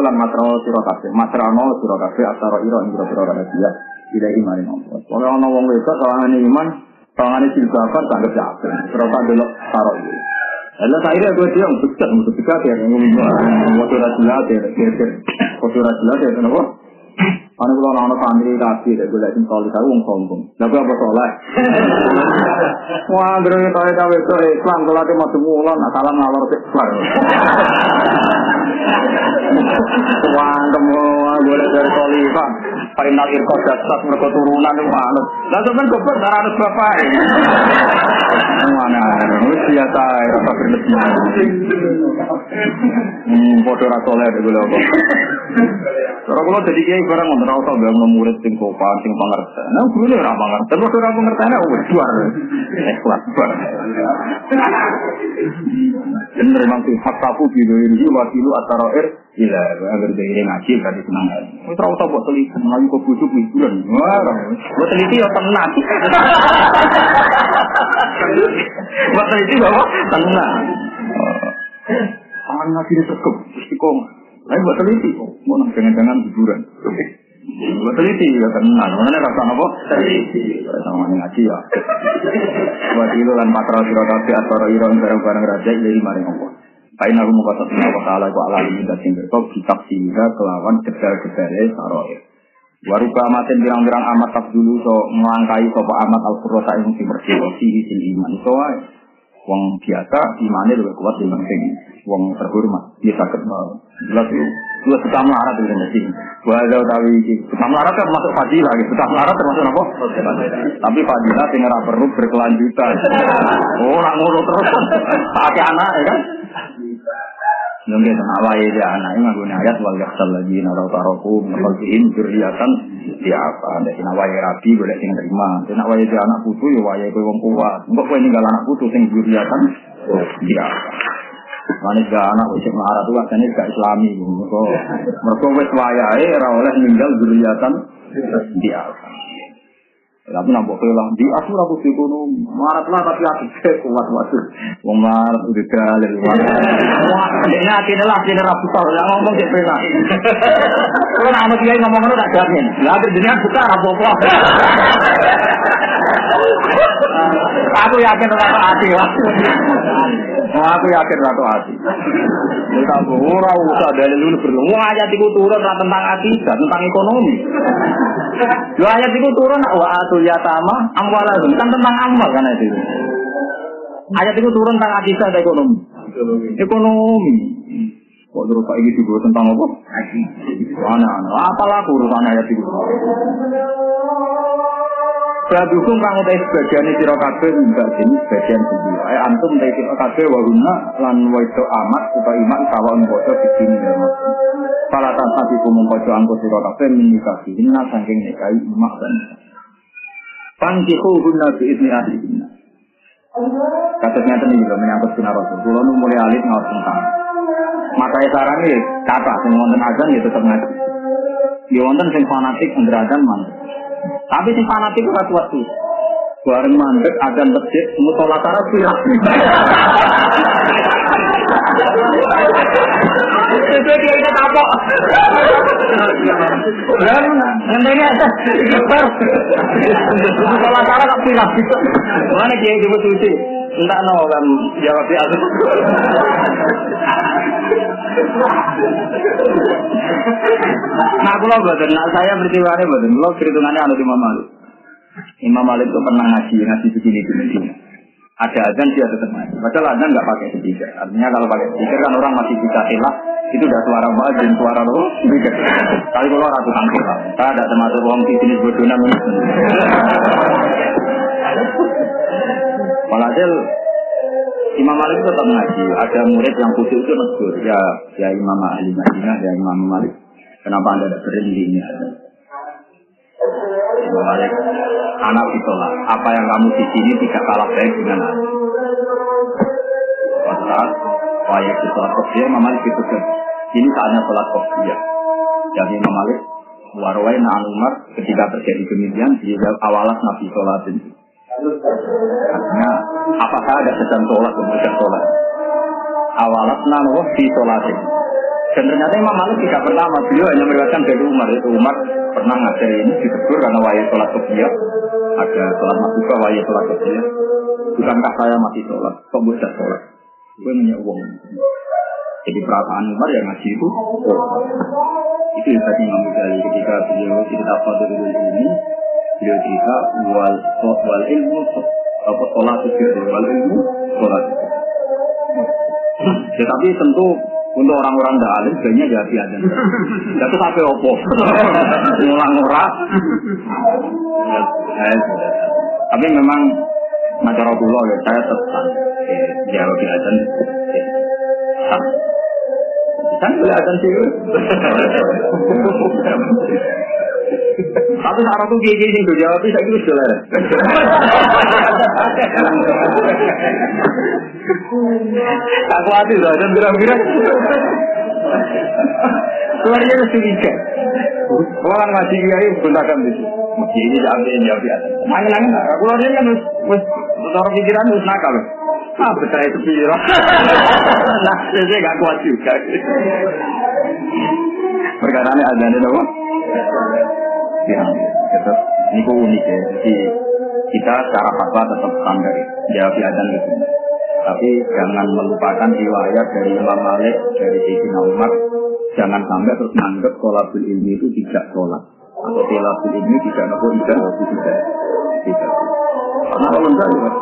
lan masrano sira. Masrano sira kabeh asara dia. Ila iman Allah. Kalau ana wong wedok sawangane iman, sawangane tak gede apa. Sira karo iki. Lalu gue dia besar, musuh besar ya, ngomong waktu rasulah ya, rasulah ya, kenapa? Ane kula ana santri rapi dek golek sing saleh tahu wong sombong. Kok apa saleh? Wah, ndere tae tae to Islam kula ke madu mulan salam ngalor bar. Wah, temu golek dari saleh Parinal irko dasar mereka turunan itu manut. Lah sampean goblok ora ana bapak. Mana, wis biasa rasa berlebihan. Hmm, padha ra saleh dek golek apa. Kalau kalau jadi kiai barang ngono ora usah bangun murid sing sopan, sing pangerten. Nah, gurune ora pangerten, terus ora pangertene wis duar. Sing fataku bidu ini wakilu atarair ila agar dari ngaji tadi senang. Wis ora usah buat teliti, mlayu kok liburan. Wah, buat teliti ya tenang. Buat teliti bawa tenang. Aman ngaji sekep, istiqomah. Ayo buat teliti, mau nang jangan-jangan hiburan. Buat teliti ya tenang, mana rasa apa? Teliti, sama ngaji ya. Buat itu lan patra sira kabeh atara ira barang-barang raja ilahi maring apa. Kain aku muka satu Allah Ta'ala ku ala ini dan tinggal kau kitab sehingga kelawan gedal-gedalnya saroir. Waruka amatin birang-birang amat tak dulu so melangkai sopa amat al-qurrota yang si bersih sihi sil iman. So wong biasa imannya lebih kuat dibanding sing wong terhormat. Dia sakit mau. Jelas itu. Dua suka melarat itu mesti. Bahasa utawi iki. Suka melarat kan masuk fadilah gitu. Suka melarat termasuk apa? Tapi fadilah sing ora perlu berkelanjutan. Oh, nak ngono terus. Pakai anak ya kan? Mungkin awal ya anak ini menggunakan ayat wal yaksal lagi narau taroku mengkalbihin juriatan di apa? Ada sing awal rabi boleh sing terima sing awal dia anak putu ya waya kowe wong kuat. Mbok kowe ninggal anak putu sing juriatan di apa? Manis gak anak wis melarat tuh katanya gak islami. Mergo mergo wis wayahe ora oleh ninggal juriatan di apa tapi nampak kelang di aku aku sih kono. Marat lah tapi aku kuat waduh wong marat udah dalil wah ini hati ini lah ini rapi tau yang ngomong dia pernah kalau nama dia ngomong itu tak jamin. Lah dunia buka rapopo aku yakin ratu hati aku yakin ratu hati. Tahu ora usah dalil dulu perlu wah ayat itu turun tentang akidah tentang ekonomi. Dua ayat itu turun wa atul yatama amwalahum kan tentang amal kan itu ayat itu turun tentang akidah dan ekonomi. Ekonomi. Kok terus kayak gitu gue tentang apa? Mana-mana, apalah urusan ayat itu. Badukum kang utai sebagian sira kabeh mbak ini sebagian siji. Ae antum utai sira kabeh wa lan wedo amat utawa iman sawon bodo bikini ya mas. Para tanpa iku mengkojo angko sira kabeh menikah hinna saking nikahi imak dan Pangkihu hunna bi idni ahlihinna. Kasus ngeten iki lho menyangkut sinar Rasul. Kula nu mulai alit ngaos tentang. Makanya saran iki kata sing wonten azan ya tetep ngaji. Ya wonten sing fanatik ngeradzan mandek. Tapi si fanatik itu satu waktu. Bareng mandek, ada masjid, mutola tara pirak. Itu dia kita tapok. Dan ngendeni aja. Mutola tara kok pirak. Mana dia itu betul sih? Entah no kan jawab dia. Nah, kalau boten, nah saya bertiwari boten, kalau perhitungannya ada Imam Malik. Imam Malik itu pernah ngaji, ngaji begini Medina. Ada azan dia tetap ngaji. Padahal azan nggak pakai speaker. Artinya kalau pakai speaker kan orang masih bisa hilang. Itu udah suara dan suara lo speaker. Kali kalau ratu tangkil, saya ada termasuk orang di sini bodoh Walhasil Imam Malik tetap ngaji. Ada murid yang khusus itu negur. Ya, ya Imam Ali Madinah, ya Imam Malik. Kenapa anda tidak berhenti ini? Imam Malik, anak ditolak. Apa yang kamu di sini tidak kalah baik dengan aku. Saat wajib sholat kopiah, Imam Malik itu kan. Ini saatnya sholat kopiah. Jadi Imam Malik, warwai na'an Umar, ketika terjadi demikian, dia awalas Nabi sholat Artinya, apakah ada sedang sholat kemudian sholat? Awalat nanoh di sholatin. Dan ternyata Imam Malik tidak pertama, beliau hanya meriwayatkan dari Umar. Itu Umar pernah ngajar ini ditegur karena wajib sholat kebiak. Ada sholat masuka wajib sholat kebiak. Bukankah saya masih sholat? Kok bisa sholat? Gue punya uang. Jadi perasaan Umar yang ngaji itu, oh. itu yang tadi Imam Ghazali ketika beliau cerita pada ini, beliau cerita wal wal ilmu apa sholat itu wal ilmu sholat itu. Tetapi tentu untuk orang-orang tidak alim sebenarnya jadi aja. Itu sampai opo, ngulang ora. Tapi memang Macara pulau ya, saya tetap jawab di ajan. Kan kelihatan sih. Tapi saat aku gigi sing jawab saya kira sudah Aku hati lah dan kira-kira. Keluarnya itu curiga. Orang ngaji kiai gunakan itu. Masjid ini jawab ini jawab ya. Nangin-nangin. Keluarnya kan wis orang pikiran wis nakal. Ah, betul itu. Nah, saya gak kuat juga. Perkara ini ada apa? Ya, tetap ini kok unik ya. Jadi kita secara fatwa tetap standar jawab adan gitu. Tapi jangan melupakan riwayat dari Imam Malik, dari Sayyidina Umar. Jangan sampai terus menganggap sholat ilmi itu tidak sholat. Atau sholat ilmi tidak nopo tidak tidak tidak. Karena kalau enggak ya.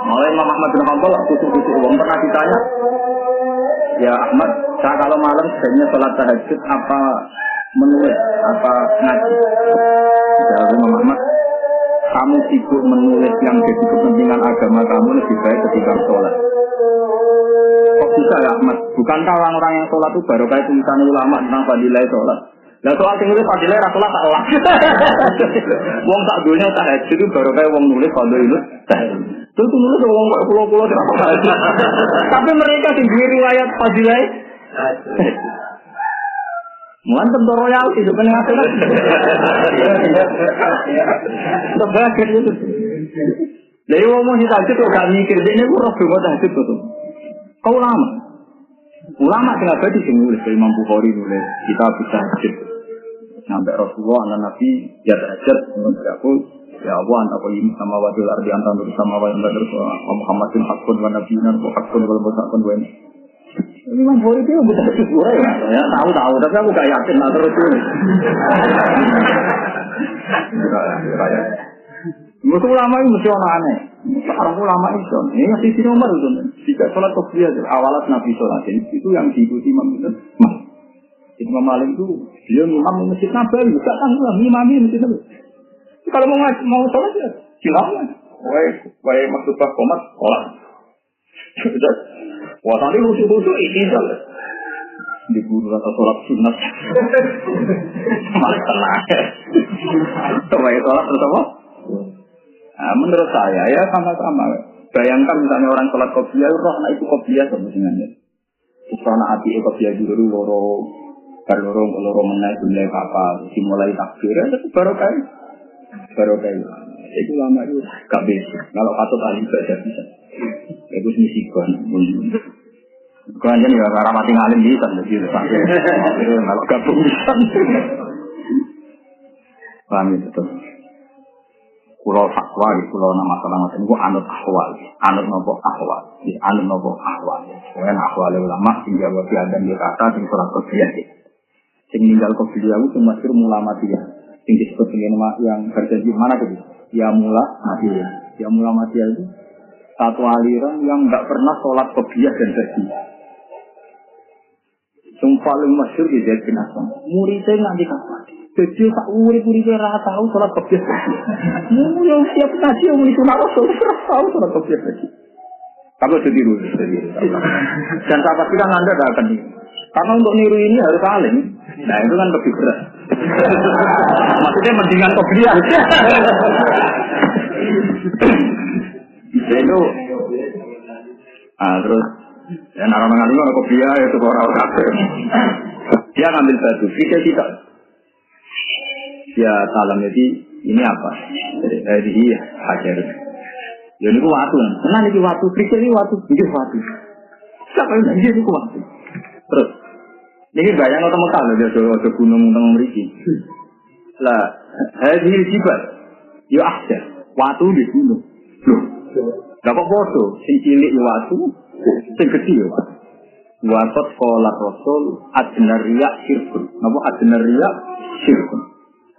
Mulai Imam Ahmad bin Hanbal khusus-khusus uang pernah ditanya, ya Ahmad, saya kalau malam sebenarnya sholat tahajud apa menulis apa ngaji? Imam Ahmad, kamu sibuk menulis yang jadi kepentingan agama kamu lebih baik ketika sholat. Kok bisa ya Ahmad? Bukankah orang-orang yang sholat itu baru kayak tulisan ulama tentang fadilah sholat? Lah soal sing nulis fadilah ra tak elah. Wong tak dunya tak haji itu baru kayak wong nulis fadilah. Itu nulis wong pulau-pulau Tapi mereka duwe riwayat fadilah Mulan tentu royalti sebenarnya akhirat. Sebagai itu. Jadi ngomong kita itu gak mikir, ini gue roh gue tuh. Kau ulama. Ulama kenapa di sini nulis Imam Bukhari nulis kita bisa. Sampai Rasulullah anak Nabi ya menurut aku ya Allah anta ini sama ardi nur sama wa yang badr Muhammadin hakun wa nabiyyina wa hakun wal musakun wa Imam Bukhari itu bukan syukur ya, ya tahu tahu, tapi aku gak yakin lah terus ini. Ulama itu mesti orang aneh. Sekarang ulama itu, ini masih di nomor itu. Jika sholat kopiah, awalat Nabi sholat itu yang diikuti Imam itu. Imam Malik itu dia imam masjid Nabawi, gak tanggung lah, masjid Nabawi. Kalau mau mau sholat ya, silakan. Wah, wah maksud pak komat, sholat. Wah, tadi lucu-lucu ini Di guru atau sholat sunat. Malah tenang. Coba sholat terus apa? Nah, menurut saya ya sama-sama. Bayangkan misalnya orang sholat kopiah, roh anak itu kopiah sebenarnya. Anak hati kopiah dulu loro berlorong lorong menaik mulai kapal, dimulai takbir, baru kayak baru kayak itu lama itu gak bisa. Kalau patut ahli baca bisa. Itu misi kon. Kau aja ya karena mati ngalim bisa, jadi kalau gabung bisa. Paham itu tuh. Kulo fatwa di kulo nama masalah macam itu anut ahwal, anut nopo ahwal, di anut nopo ahwal. Kemudian ahwal ulama tinggal wafi adam di kata di surat kebiyah Sing ninggal kebiyah itu masih ulama dia. Sing disebut dengan yang berjanji mana tuh? Ya mula mati ya. mula mati itu satu aliran yang nggak pernah sholat kebiyah dan berjanji. Yang paling masyur di Zaid bin Aslam. Muridnya nanti kapan? Jadi tak urip-urip ora tahu sholat kebiyah. Mu yang siap ngaji yang itu nak rasul tahu sholat kebiyah lagi. Kamu jadi tiru, Dan saya pastikan Anda akan niru. Karena untuk niru ini harus alim. Nah itu kan lebih berat. Maksudnya mendingan kebiyah. Itu. Ah, terus. Ya nara mengalami orang kopiah itu orang kafir dia ngambil batu kita. Tidak dia salam. Jadi ini apa? Dari iya hajar. Ya ini waktu tenang ini waktu kita ini waktu ini waktu siapa yang ini ini waktu terus. Ini bayang atau mekal dia ada gunung tengah meriki lah hadhi jibat ya ahjar waktu di gunung Gak kok sing cilik waktu, sing gede Wakot kolat rasul adnar riak sirkun. Napa adnar riak sirkun.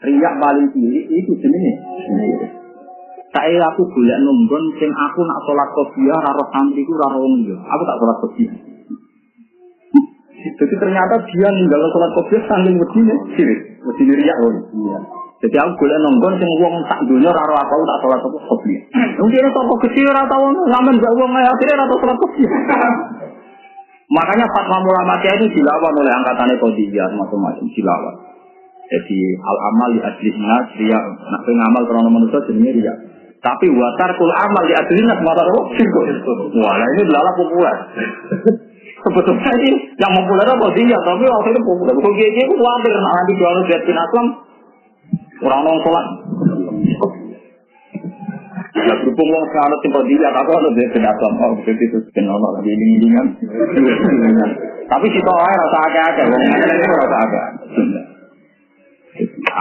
Riak paling cilik itu jenenge. Saya aku boleh nunggon sing aku nak sholat kopiah raro santri ku raro wong Aku tak sholat kopiah. Jadi ternyata dia ninggal sholat kopiah sambil begini, sirik, begini riak loh. Jadi aku boleh nonggon sing wong tak dunia raro aku tak sholat apa kopi. Mungkin toko kecil ora tau ngamen gak wong akhirnya ora tau sholat kopi. Makanya fatwa ulama itu dilawan oleh angkatannya kodiyah macam-macam dilawan. Jadi al amal di nas dia nak ngamal karena manusia jenenge dia. Tapi watar kul amal di nas mata roh. Wah, ini adalah populer. Sebetulnya ini yang populer apa dia, tapi waktu itu populer. Gini, itu khawatir nanti jual lihat Islam Orang nong sholat. Ya berhubung wong sing simpel dia, aku dhewe ben asam oh begitu itu ono lagi dingin-dingan. Tapi kita ae rasa akeh-akeh wong ngene rasa akeh.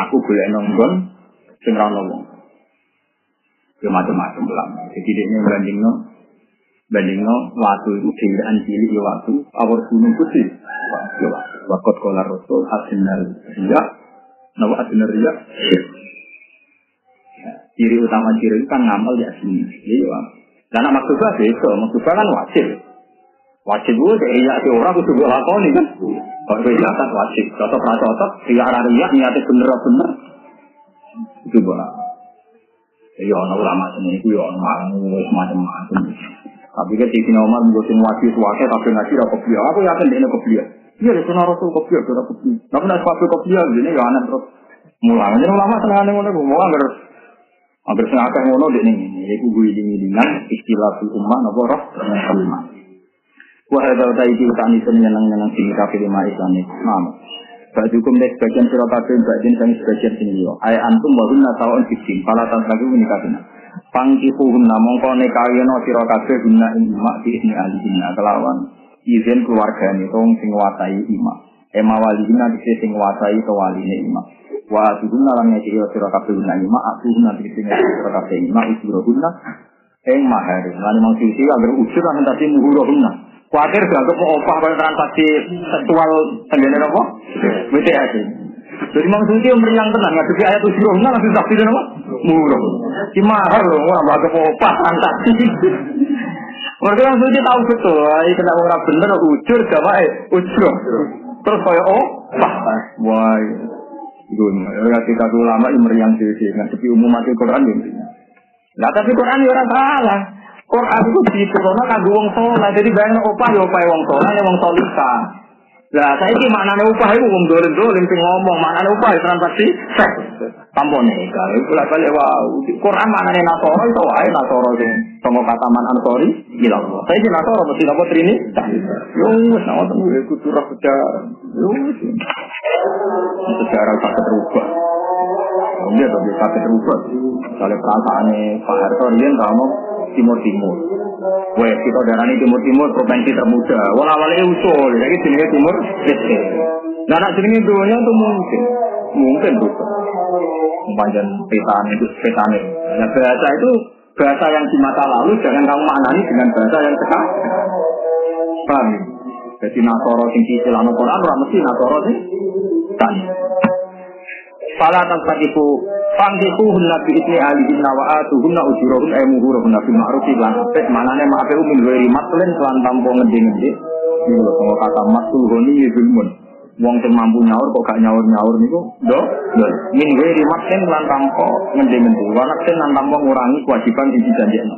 Aku boleh nonggon sing ra ono Ya macam-macam lah. Jadi dia bandingno bandingno waktu itu dewan cilik ya waktu. Awal gunung putih. Waktu kolar rasul hasinal ya Nawa adina riya. Ciri utama ciri itu kan ngamal di asli. Iya. Dan maksudnya itu, maksudnya kan wajib. Wajib gue kayak iya si orang gue lakoni kan. Kalau iya kan wajib. Cocok rasa cocok, iya arah iya niatnya bener bener. Itu gue. Ya ono ulama sini itu ya ono malang macam-macam. Tapi kan di sini Omar menggunakan wajib wajib tapi ngaji apa dia. Aku yakin dia kopiah. Iya, ada sunnah rasul kopi, ada kopi. Tapi nak sepatu kopi ini ya aneh terus. Mulai aja ulama seneng aneh ngono, mau agar agar sengaja ngono deh nih. Iku gue ini dengan istilah ummah nopo roh ummah. Wah, ada tadi itu tani seneng seneng sini kafe lima islam ini. Mam. Bajukum dek sebagian sira kabeh bagian kami sebagian sini yo. Ay antum wa hunna taun fitin. Pala tan lagi menikahna. Pangkihu hunna mongko nekayana sira kabeh hunna ing mak di ini alihina kelawan izin keluarga ini tong sing watai imam. Ema wali ini nanti sing watai ke wali ini imam. Wa tuhun nalang ngeki yo sira kabeh guna imam. Atuhun nanti sing ngeki sira kabeh imam. Usuro guna eng mahar lan mau sisi agar usur lan tadi muhuro guna kuatir dianggap opah pada transaksi seksual tenggene apa? WTS jadi Imam Suci yang meriang tenang, nggak jadi ayat usuro guna langsung dan apa? Muhuro si mahar loh, nggak anggap opah transaksi mereka yang suci tahu betul, ini kena orang bener, ujur, gak eh, ujur. Terus kayak oh, wah, wah, itu ketika ulama yang meriang sih, tapi umum mati Quran ini. Nah tapi Quran ya orang salah. Quran itu di Quran kan wong soleh, jadi bayang opah ya opah wong soleh, wong solika. Lah saya ini maknanya upah itu wong dolim dolim sing ngomong maknanya upah itu transaksi seks. Tanpa nikah, itu lah kali wow. Quran maknanya nasoro itu wae nasoro sing sama kata man ansori ilang. Saya ini nasoro mesti nopo trini. Yo nama temu iku turah sejarah. Yo sejarah tak terubah. Iya, tapi tak terubah. Kalau perasaannya Pak Harto kamu Timur Timur. Wah, kita darani Timur Timur provinsi termuda. Wah awalnya usul, jadi sini Timur Leste. Nah, nak sini dunia itu mungkin, mungkin tuh. Panjang petan itu petan Nah, bahasa itu bahasa yang di masa lalu jangan kamu maknani dengan bahasa yang sekarang. Paham? Jadi Nasoro sing istilah Quran ora Nasoro sing tani. Fala tantakifu Fangkihuhunna bi'idni alihinna wa atuhunna ujurahun ay muhurahunna bil ma'ruf lan apik manane ma'ape min ghairi matlen lan tanpa ngende-ngende. Iki lho kok kata matul honi zulmun. Wong sing mampu nyaur kok gak nyaur-nyaur niku do. Min ghairi matlen lan tanpa ngende-ngende. Wa lan tanpa ngurangi kewajiban sing dijanjekno.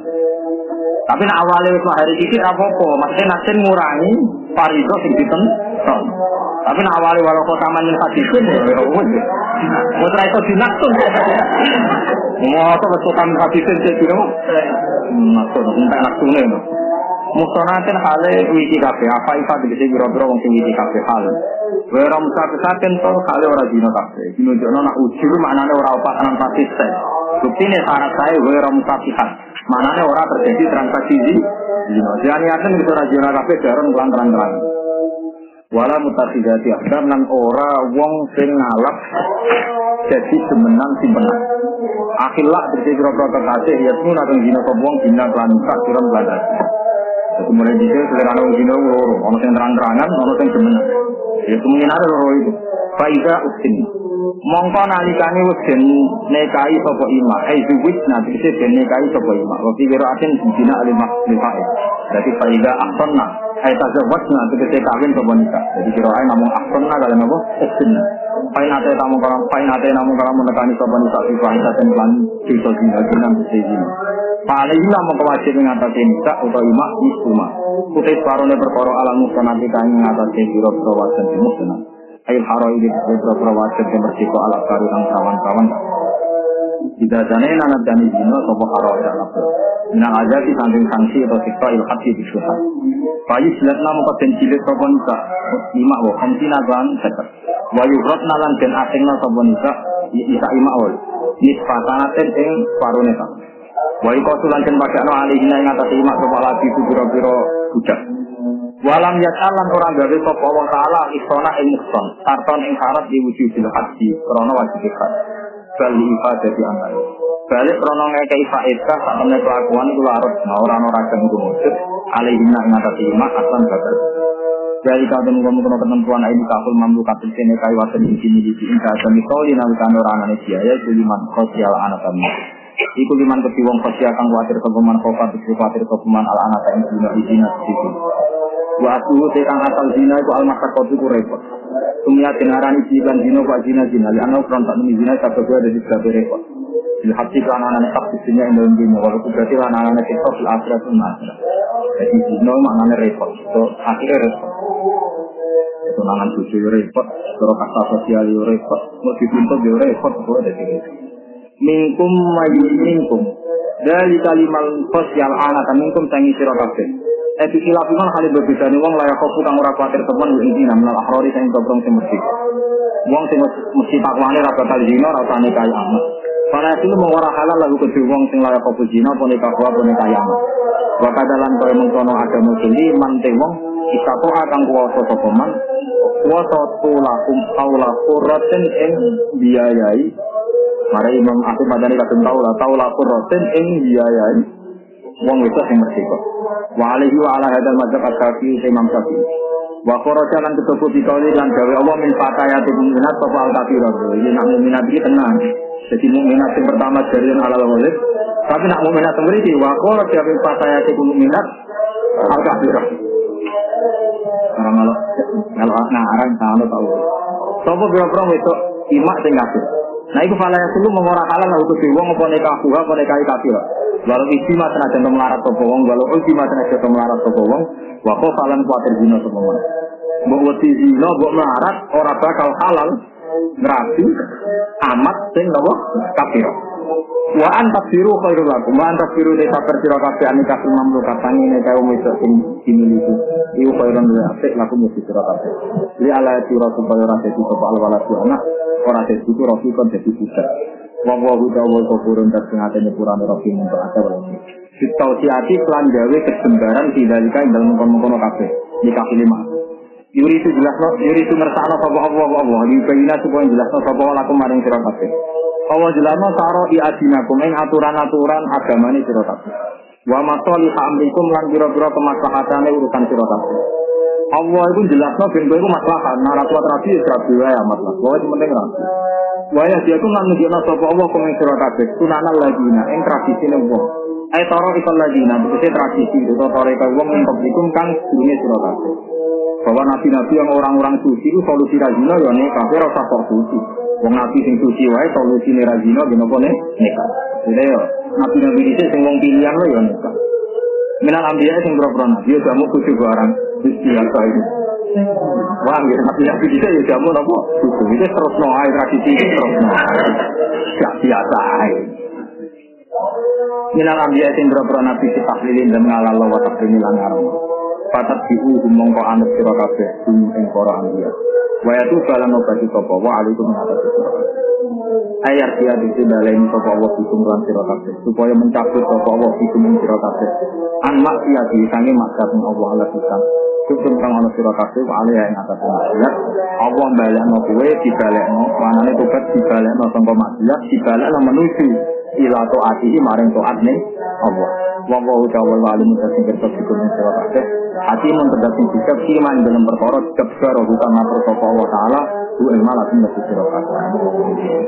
Tapi nak awalnya wis hari iki apa-apa, maksudnya naksen ngurangi parido sing ditenton. Tapi nak awali walau kau taman yang hadisin ya, ya wes. Mau terakhir itu dinaksun. Mau apa kau taman hadisin jadi gitu? Naksun, entah naksunnya. Mustonaten hale wiki kafe, apa ifa dikisi biro-biro wong sing wiki kafe hal. Wera musafisaten to hale ora dino kafe. Dino jono nak ujur maknane ora opatanan pasiste. Buktine syarat saya wera musafisat. Maknane ora terjadi transaksi di dino. Jadi akan kita rajin kafe jaron kelan terang-terang. Wala mutakhidati akdam nan ora wong sing ngalap jadi semenang simpenan. Akhillah berarti kira-kira kekasih ya pun akan dina wong dina kelan tak kira belajar. Jadi mulai di sini selera wong dina loro, ono sing terang-terangan, ono sing semenang. Ya kemungkinan loro itu. Faida usin. Mongko nalikane wis nekai sapa ima, ai zuwit nanti den nekai sapa ima. Wa fi qira'atin dina alimah lifa'i. Jadi faida ahsanna ai tazawwajna tegese kawin sapa nikah. Jadi kiraane namung ahsanna kalian napa? Ihsanna. Pain ate tamu karam, pain ate namung karam menekani sapa nikah fi fa'idaten lan dosa dina dina siji. Paling ila mau kewajib mengatasi nikah atau ima isuma. Putih parone perkara alam mustanati kang ngatasi biro-biro wajan musnah. Ail haro ini beberapa wajib yang bersiko ala karu dan kawan-kawan. Tidak jane nana jani zino sopo haro ya nafsu. Minang aja di samping sanksi atau siksa ilhat di bisuhan. Bayi silat namu katen cilik sopo nika. Lima wo kamsi nagan sekat. Wayu rot nalan den asing na sopo nika. Isa ima ol. Nisfatanaten ing paruneta. Wayu kosulan den pakai no alihina yang atas ima sopo lagi biro-biro budak. Walam yas'alan orang gawe sapa Allah taala isona ing muhson, tarton ing syarat diwujubil haji krana wajib ikhlas. Bal ibadati amal. Balik krana ngekei faedah sak temne kelakuan iku larut nah ora ana ragam iku mujud alaihina ing atas iman aslan bakal. Jadi kalau temen kono ketentuan ini kaful mampu kapil sini kai wasan di sini di sini kata misoli nalikane orang anak biaya itu liman sosial anak kami. Iku liman sosial kang kuatir kepeman kofat itu kuatir kepeman ala anak yang dina izina Waktu tekan asal zina itu al masakot itu repot. Tumia dengaran isi dan zina pak zina zina. Lihat nau perontak demi zina kata gue ada di sebelah repot. Anak-anak tak isinya yang dalam dunia. Walaupun berarti anak-anak kita di akhirat itu nasra. Jadi zina maknanya repot. Itu akhirnya repot. Itu nangan cucu repot. Kalau kata sosial repot. Mau dituntut itu repot. Itu ada di Mingkum mayu mingkum. Dari kalimat sosial anak mingkum tangi sirokabeh. Ebi khilaf iman kali berbeda nih wong layak kopu kang ora kuatir temen wa intina menal akhrori sing dobrong sing mesti. Wong sing mesti takwane ra bakal zina ra usah nikah amat. Para itu mau ora halal lagu ke wong sing layak kopu zina apa nikah wa apa nikah amat. Wa kadalan kaya mengkono ada musli man te wong isa to akan kuwasa sapa man kuwasa tulakum aula qurratin ing biayai Mari Imam Abu Madani kadung taula taula qurratin ing biayai wong wedok sing merdeka. Wa alaihi wa ala hadal madzhab ashabi Imam Syafi'i. Wa kharaja lan ketubu dikauli lan gawe Allah min fatayati mu'minat sapa al kafirat. Iki nak mukminat iki tenang. Jadi mukminat yang pertama dari halal walid. Tapi nak mukminat yang beriki wa kharaja min fatayati mu'minat al kafirat. Orang kalau kalau ngarang kalau tahu. Sopo biro-biro itu imak sing kafir. Nah itu fala yasulu mengora halal lah untuk wong apa nikah buha apa nikah kafir. Walau ijtima senajan melarat sapa wong, walau ijtima senajan melarat sapa wong, wa kok falan kuatir zina sapa wong. Mbok wedi zina, mbok melarat ora bakal halal ngrabi amat sing napa kafir. Wa antas biru khairul lakum. Wa antas biru desa persira kabeh anika mamlukat tangi nek kaum wedok sing dimiliki. Iku khairun wa apik lakum mesti sira kabeh. Li ala sira supaya ora dadi sapa al walad anak, ora dadi itu rofi kon dadi budak. Wa wa huda wa kafurun dan sing atene purane rofi untuk ada wae. Fitausiati kelan gawe kesembaran tidak ing dalem mengkono-mengkono kabeh. Nikah lima. Yuri itu jelas yuri itu ngersakno sapa Allah Allah. Yuri bayina supaya jelas no sapa lakum maring sira kabeh. Allah jelasno saro i adinakum ing aturan-aturan agamane sira kabeh. Wa matoli amrikum lan pira-pira kemaslahatane urusan sira kabeh. Allah itu jelasno ben kowe iku maslahat, nah ra kuat rabi ya rabi wae maslahat. Wae penting rabi. Waya dia itu lan nunjukno sapa Allah kang ing sira kabeh, sunanan ladina ing tradisine wong. Ai taro ikal ladina, tegese tradisi itu taro ikal wong ing publikum kang dunia sira kabeh. Bahwa nabi-nabi yang orang-orang suci itu solusi rajina ya nek kabeh ora suci. Wong nabi sing suci wae solusine ra zina ben apa nek nikah. Jadi yo nabi-nabi dhisik sing wong pilihan lo yo nikah. Minal ambiya sing pro-pro nabi yo jamu kudu barang biasa itu. Wah, gitu, nabi nabi dhisik yo jamu napa? Kudu iki terus no ae tradisi iki terus no. Gak biasa ae. Minal ambiya sing pro-pro nabi ditahlilin dan ngalalo wa takrimil angaram. Patat diu mongko anut sira kabeh ing para ambiya. Wa itu balan obati sapa wa alaikum mengatasi sira Ayat dia di baleni sapa wa hukum lan sira kabeh supaya mencabut sapa wa hukum sira kabeh. An maksiat di sange maksiat Allah Allah kita. Hukum kang ana sira kabeh wa alaiha ing atas maksiat. Allah balekno kowe dibalekno, manane tobat dibalekno sangka maksiat, dibalekno menuju ila taati maring taat ning Allah. Wa wa ta'ala wa alimu tasing kertas hukum sira kabeh. Hati mun terdapat sikap iman dalam perkara jabbar bukan matur sapa Allah taala bu ilmalah sira kabeh.